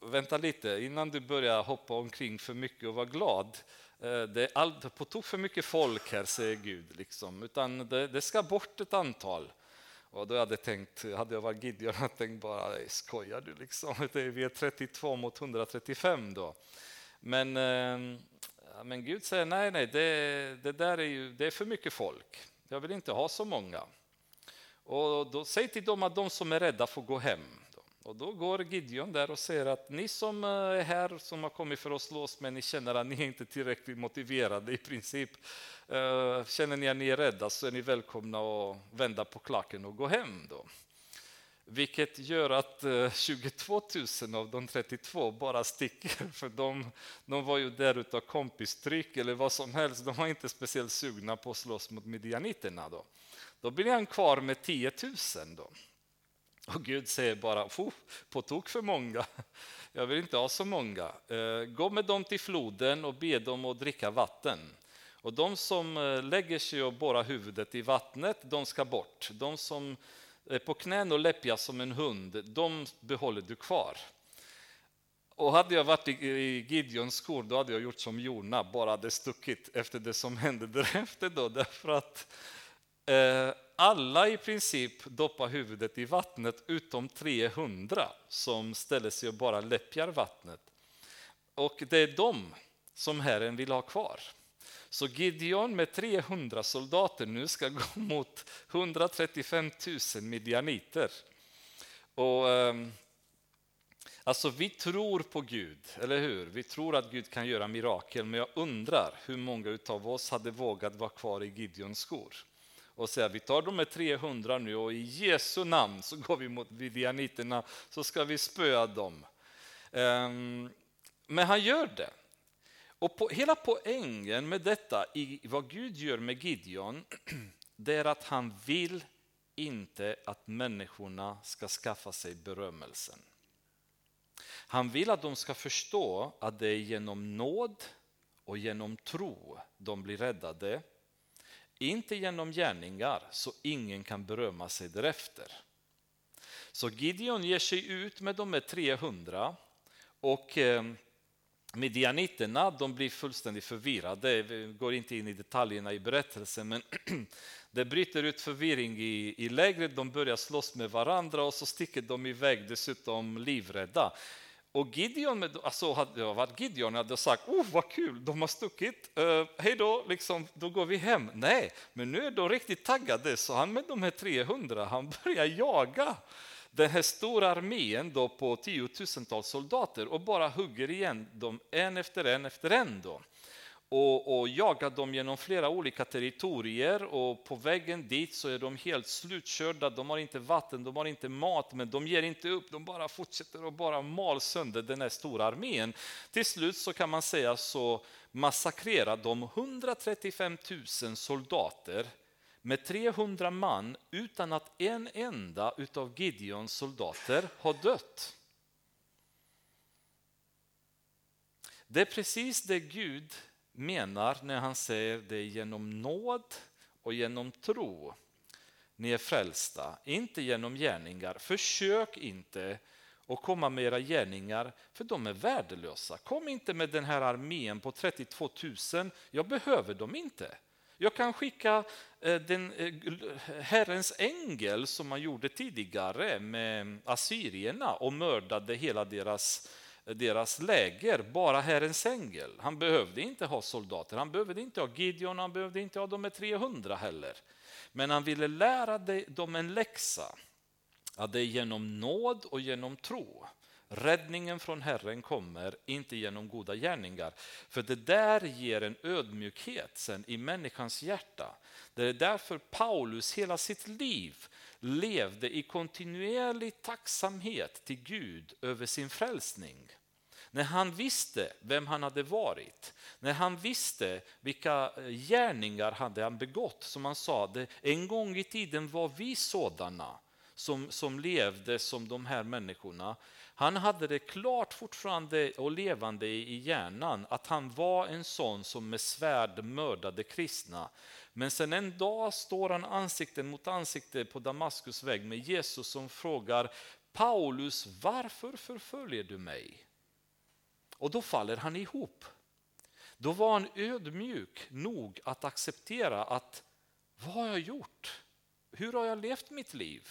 vänta lite, innan du börjar hoppa omkring för mycket och vara glad, eh, det är på tok för mycket folk här, säger Gud. Liksom. Utan det, det, ska bort ett antal. Och då hade jag tänkt, hade jag varit Gideon, hade jag tänkt bara, skojar du liksom? Vi är 32 mot 135 då. Men, ehm, men Gud säger, nej, nej, det, det där är ju, det är för mycket folk. Jag vill inte ha så många. Och då säg till dem att de som är rädda får gå hem. Och då går Gideon där och säger att ni som eh, är här, som har kommit för att slåss, men ni känner att ni inte är tillräckligt motiverade i princip. Eh, känner ni att ni är rädda så är ni välkomna att vända på klacken och gå hem. Då. Vilket gör att eh, 22 000 av de 32 bara sticker, för de, de var ju där utav kompistryck eller vad som helst. De var inte speciellt sugna på att slåss mot midjaniterna. Då, då blir han kvar med 10 000. Då. Och Gud säger bara, på tok för många. Jag vill inte ha så många. Eh, gå med dem till floden och be dem att dricka vatten. Och de som eh, lägger sig och borrar huvudet i vattnet, de ska bort. De som är på knän och läppjar som en hund, de behåller du kvar. Och hade jag varit i Gideons skor, då hade jag gjort som Jona, bara hade stuckit efter det som hände därefter. Då, därför att eh, alla i princip doppar huvudet i vattnet utom 300 som ställer sig och bara läppjar vattnet. Och det är de som Herren vill ha kvar. Så Gideon med 300 soldater nu ska gå mot 135 000 midjaniter. Och, ehm, alltså vi tror på Gud, eller hur? Vi tror att Gud kan göra mirakel, men jag undrar hur många av oss hade vågat vara kvar i Gideons skor och säga vi tar de här 300 nu och i Jesu namn så går vi mot vidianiterna så ska vi spöa dem. Ehm, men han gör det. Och på, hela poängen med detta, i vad Gud gör med Gideon, det är att han vill inte att människorna ska skaffa sig berömmelsen. Han vill att de ska förstå att det är genom nåd och genom tro de blir räddade inte genom gärningar så ingen kan berömma sig därefter. Så Gideon ger sig ut med de här 300 och eh, Midjaniterna de blir fullständigt förvirrade. Vi går inte in i detaljerna i berättelsen men det bryter ut förvirring i, i lägret. De börjar slåss med varandra och så sticker de iväg dessutom livrädda. Och Gideon, alltså hade jag varit Gideon hade sagt, oh vad kul, de har stuckit, uh, hej då, liksom, då går vi hem. Nej, men nu är de riktigt taggade, så han med de här 300, han börjar jaga den här stora armén då på tiotusentals soldater och bara hugger igen dem en efter en efter en. Då och, och jagar dem genom flera olika territorier och på vägen dit så är de helt slutkörda. De har inte vatten, de har inte mat, men de ger inte upp. De bara fortsätter och bara mal sönder den här stora armén. Till slut så kan man säga så massakrerar de 135 000 soldater med 300 man utan att en enda utav Gideons soldater har dött. Det är precis det Gud menar när han säger det är genom nåd och genom tro ni är frälsta, inte genom gärningar. Försök inte att komma med era gärningar, för de är värdelösa. Kom inte med den här armén på 32 000, jag behöver dem inte. Jag kan skicka eh, den eh, Herrens ängel som man gjorde tidigare med assyrierna och mördade hela deras deras läger, bara Herrens ängel. Han behövde inte ha soldater, han behövde inte ha Gideon, han behövde inte ha de med 300 heller. Men han ville lära dem en läxa, att det är genom nåd och genom tro. Räddningen från Herren kommer inte genom goda gärningar. För det där ger en ödmjukhet sen i människans hjärta. Det är därför Paulus hela sitt liv levde i kontinuerlig tacksamhet till Gud över sin frälsning. När han visste vem han hade varit, när han visste vilka eh, gärningar hade han begått, som han sa, en gång i tiden var vi sådana som, som levde som de här människorna. Han hade det klart fortfarande och levande i hjärnan att han var en sån som med svärd mördade kristna. Men sen en dag står han ansikte mot ansikte på Damaskus väg med Jesus som frågar Paulus, varför förföljer du mig? Och då faller han ihop. Då var han ödmjuk nog att acceptera att vad har jag gjort? Hur har jag levt mitt liv?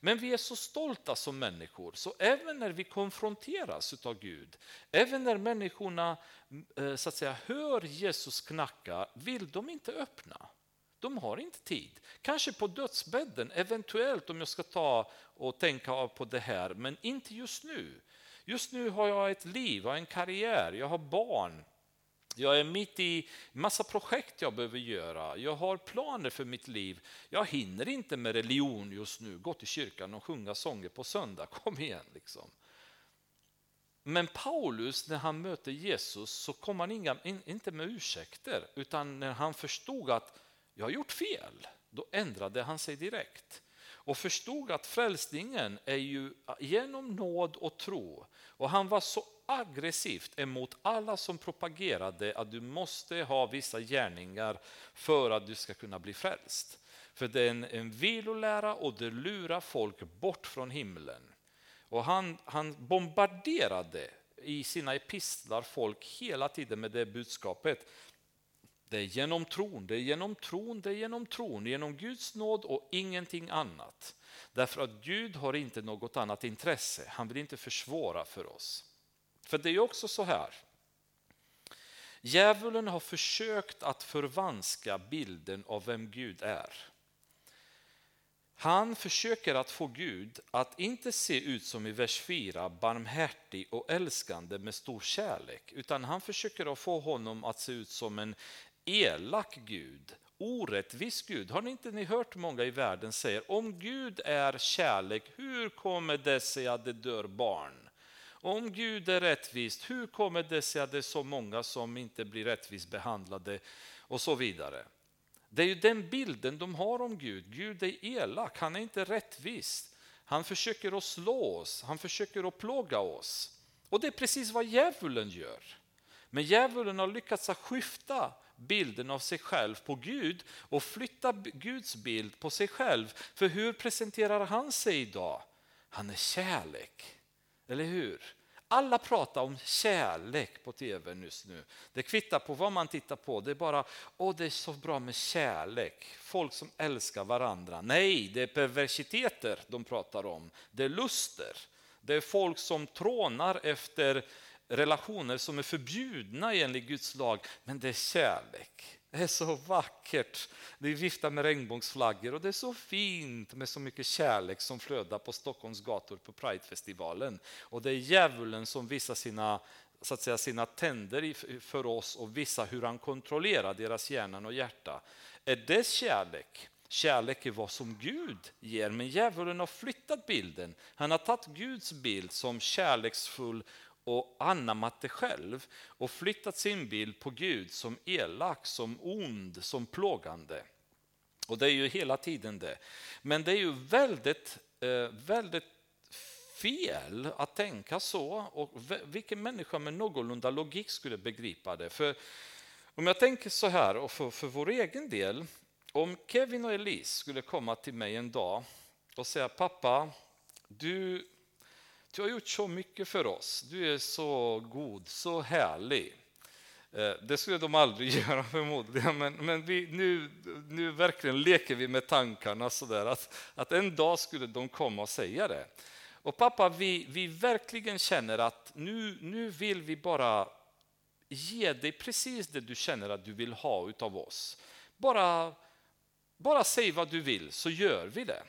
Men vi är så stolta som människor, så även när vi konfronteras av Gud, även när människorna eh, så att säga, hör Jesus knacka, vill de inte öppna. De har inte tid. Kanske på dödsbädden, eventuellt om jag ska ta och tänka på det här, men inte just nu. Just nu har jag ett liv, jag har en karriär, jag har barn, jag är mitt i massa projekt jag behöver göra. Jag har planer för mitt liv. Jag hinner inte med religion just nu, gå till kyrkan och sjunga sånger på söndag. Kom igen liksom. Men Paulus, när han möter Jesus, så kom han inga, inte med ursäkter, utan när han förstod att jag har gjort fel, då ändrade han sig direkt och förstod att frälsningen är ju genom nåd och tro. Och han var så aggressivt emot alla som propagerade att du måste ha vissa gärningar för att du ska kunna bli frälst. För det är en, en vilolära och det lurar folk bort från himlen. Och han, han bombarderade i sina epistlar folk hela tiden med det budskapet. Det är genom tron, det är genom tron, det är genom tron, genom Guds nåd och ingenting annat. Därför att Gud har inte något annat intresse, han vill inte försvåra för oss. För det är också så här. Djävulen har försökt att förvanska bilden av vem Gud är. Han försöker att få Gud att inte se ut som i vers 4, barmhärtig och älskande med stor kärlek, utan han försöker att få honom att se ut som en elak Gud, orättvis Gud. Har ni inte ni hört många i världen säga om Gud är kärlek, hur kommer det sig att det dör barn? Om Gud är rättvist, hur kommer det sig att det är så många som inte blir rättvist behandlade och så vidare. Det är ju den bilden de har om Gud. Gud är elak, han är inte rättvis. Han försöker att slå oss, han försöker att plåga oss. Och det är precis vad djävulen gör. Men djävulen har lyckats att skifta bilden av sig själv på Gud och flytta Guds bild på sig själv. För hur presenterar han sig idag? Han är kärlek. Eller hur? Alla pratar om kärlek på tv just nu. Det kvittar på vad man tittar på. Det är bara, åh det är så bra med kärlek. Folk som älskar varandra. Nej, det är perversiteter de pratar om. Det är luster. Det är folk som trånar efter relationer som är förbjudna enligt Guds lag. Men det är kärlek. Det är så vackert. Det viftar med regnbågsflaggor och det är så fint med så mycket kärlek som flödar på Stockholms gator på Pridefestivalen. Och det är djävulen som visar sina, så att säga, sina tänder för oss och visar hur han kontrollerar deras hjärnan och hjärta. Är det kärlek? Kärlek är vad som Gud ger, men djävulen har flyttat bilden. Han har tagit Guds bild som kärleksfull och anammat det själv och flyttat sin bild på Gud som elak, som ond, som plågande. Och det är ju hela tiden det. Men det är ju väldigt, eh, väldigt fel att tänka så och vilken människa med någorlunda logik skulle begripa det. För om jag tänker så här, och för, för vår egen del, om Kevin och Elise skulle komma till mig en dag och säga pappa, du du har gjort så mycket för oss. Du är så god, så härlig. Eh, det skulle de aldrig göra förmodligen, men, men vi, nu, nu verkligen leker vi med tankarna sådär att, att en dag skulle de komma och säga det. Och pappa, vi, vi verkligen känner att nu, nu vill vi bara ge dig precis det du känner att du vill ha utav oss. Bara, bara säg vad du vill så gör vi det.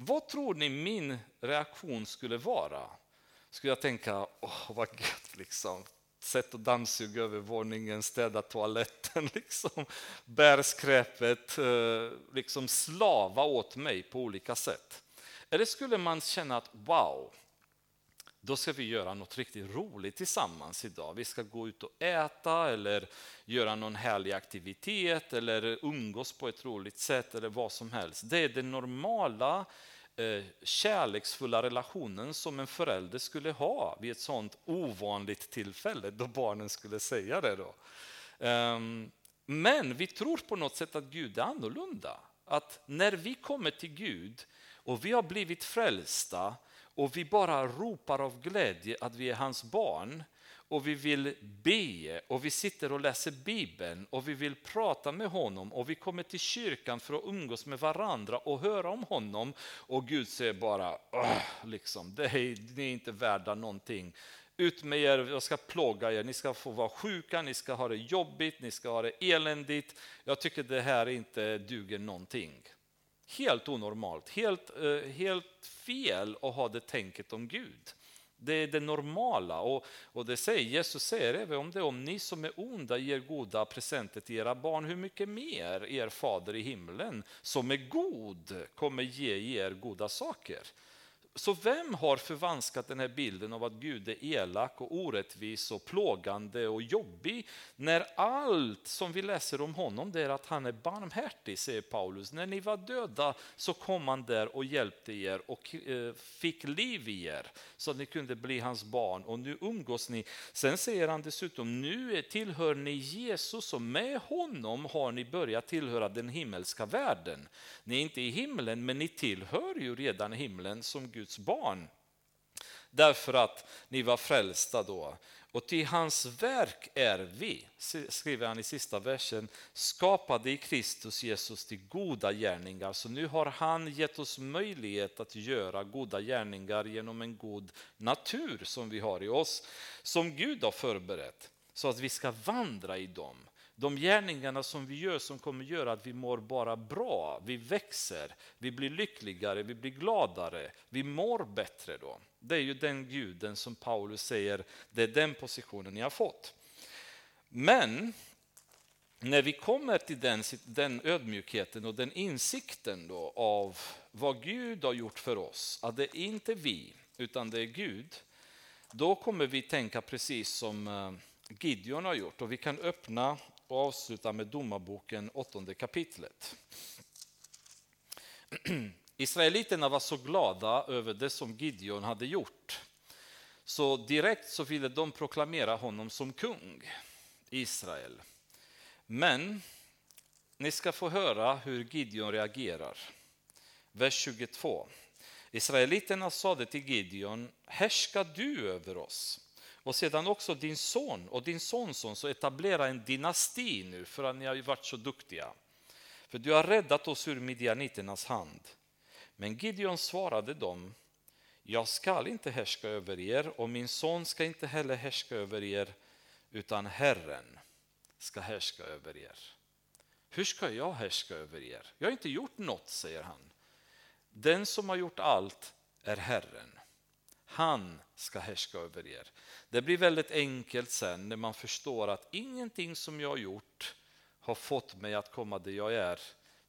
Vad tror ni min reaktion skulle vara? Skulle jag tänka, åh vad gött liksom. Sätt och dammsuga övervåningen, städa toaletten, liksom. bär skräpet, eh, liksom slava åt mig på olika sätt. Eller skulle man känna att wow, då ska vi göra något riktigt roligt tillsammans idag. Vi ska gå ut och äta eller göra någon härlig aktivitet eller umgås på ett roligt sätt eller vad som helst. Det är den normala eh, kärleksfulla relationen som en förälder skulle ha vid ett sådant ovanligt tillfälle då barnen skulle säga det. Då. Ehm, men vi tror på något sätt att Gud är annorlunda. Att när vi kommer till Gud och vi har blivit frälsta och vi bara ropar av glädje att vi är hans barn och vi vill be och vi sitter och läser Bibeln och vi vill prata med honom och vi kommer till kyrkan för att umgås med varandra och höra om honom och Gud säger bara liksom, det är, ni är inte värda någonting. Ut med er, jag ska plåga er, ni ska få vara sjuka, ni ska ha det jobbigt, ni ska ha det eländigt. Jag tycker det här inte duger någonting. Helt onormalt, helt, eh, helt fel att ha det tänket om Gud. Det är det normala. Och, och det säger, Jesus säger även om det, om ni som är onda ger goda presenter till era barn, hur mycket mer er fader i himlen som är god kommer ge er goda saker. Så vem har förvanskat den här bilden av att Gud är elak och orättvis och plågande och jobbig när allt som vi läser om honom det är att han är barmhärtig, säger Paulus. När ni var döda så kom han där och hjälpte er och eh, fick liv i er så att ni kunde bli hans barn och nu umgås ni. Sen säger han dessutom, nu tillhör ni Jesus och med honom har ni börjat tillhöra den himmelska världen. Ni är inte i himlen men ni tillhör ju redan himlen som Gud Guds barn. Därför att ni var frälsta då. Och till hans verk är vi, skriver han i sista versen, skapade i Kristus Jesus till goda gärningar. Så nu har han gett oss möjlighet att göra goda gärningar genom en god natur som vi har i oss, som Gud har förberett, så att vi ska vandra i dem de gärningarna som vi gör som kommer göra att vi mår bara bra, vi växer, vi blir lyckligare, vi blir gladare, vi mår bättre då. Det är ju den guden som Paulus säger, det är den positionen ni har fått. Men när vi kommer till den, den ödmjukheten och den insikten då av vad Gud har gjort för oss, att det är inte vi utan det är Gud, då kommer vi tänka precis som eh, Gideon har gjort och vi kan öppna och avsluta med Domarboken, åttonde kapitlet. Israeliterna var så glada över det som Gideon hade gjort. Så direkt så ville de proklamera honom som kung i Israel. Men ni ska få höra hur Gideon reagerar. Vers 22. Israeliterna sade till Gideon, härska du över oss och sedan också din son och din sonson, så etablera en dynasti nu för att ni har varit så duktiga. För du har räddat oss ur midjaniternas hand. Men Gideon svarade dem, jag skall inte härska över er och min son ska inte heller härska över er, utan Herren ska härska över er. Hur ska jag härska över er? Jag har inte gjort något, säger han. Den som har gjort allt är Herren. Han ska härska över er. Det blir väldigt enkelt sen när man förstår att ingenting som jag har gjort har fått mig att komma där jag är.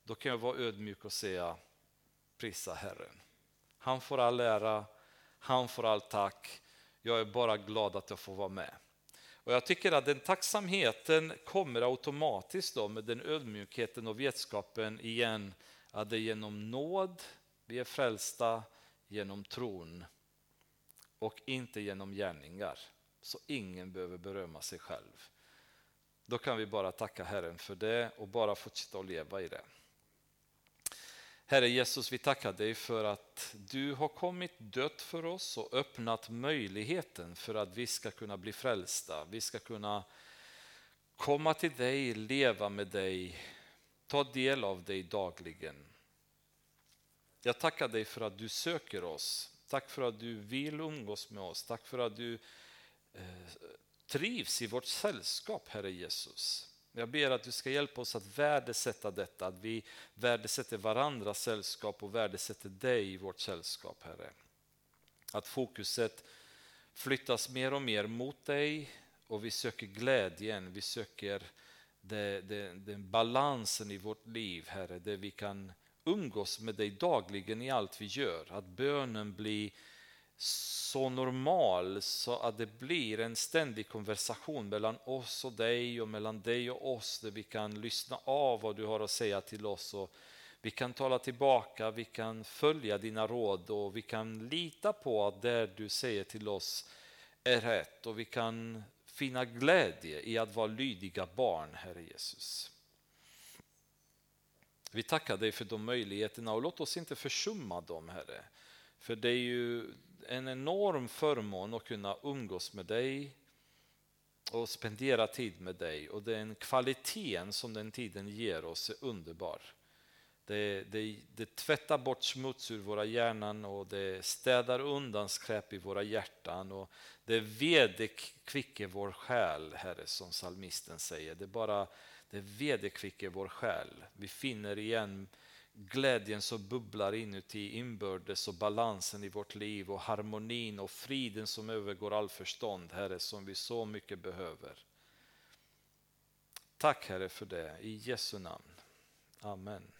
Då kan jag vara ödmjuk och säga prisa Herren. Han får all ära, han får all tack. Jag är bara glad att jag får vara med. Och Jag tycker att den tacksamheten kommer automatiskt då med den ödmjukheten och vetskapen igen att det är genom nåd vi är frälsta, genom tron och inte genom gärningar. Så ingen behöver berömma sig själv. Då kan vi bara tacka Herren för det och bara fortsätta att leva i det. Herre Jesus, vi tackar dig för att du har kommit dött för oss och öppnat möjligheten för att vi ska kunna bli frälsta. Vi ska kunna komma till dig, leva med dig, ta del av dig dagligen. Jag tackar dig för att du söker oss Tack för att du vill umgås med oss. Tack för att du eh, trivs i vårt sällskap, Herre Jesus. Jag ber att du ska hjälpa oss att värdesätta detta, att vi värdesätter varandras sällskap och värdesätter dig i vårt sällskap, Herre. Att fokuset flyttas mer och mer mot dig och vi söker glädjen, vi söker den balansen i vårt liv, Herre, där vi kan umgås med dig dagligen i allt vi gör. Att bönen blir så normal så att det blir en ständig konversation mellan oss och dig och mellan dig och oss där vi kan lyssna av vad du har att säga till oss. Och vi kan tala tillbaka, vi kan följa dina råd och vi kan lita på att det du säger till oss är rätt och vi kan finna glädje i att vara lydiga barn, Herre Jesus. Vi tackar dig för de möjligheterna och låt oss inte försumma dem, Herre. För det är ju en enorm förmån att kunna umgås med dig och spendera tid med dig. Och den kvaliteten som den tiden ger oss är underbar. Det, det, det tvättar bort smuts ur våra hjärnan och det städar undan skräp i våra hjärtan. Och det vederkvicker vår själ, Herre, som salmisten säger. Det bara det vederkvicker vår själ. Vi finner igen glädjen som bubblar inuti inbördes och balansen i vårt liv och harmonin och friden som övergår all förstånd, Herre, som vi så mycket behöver. Tack Herre för det, i Jesu namn. Amen.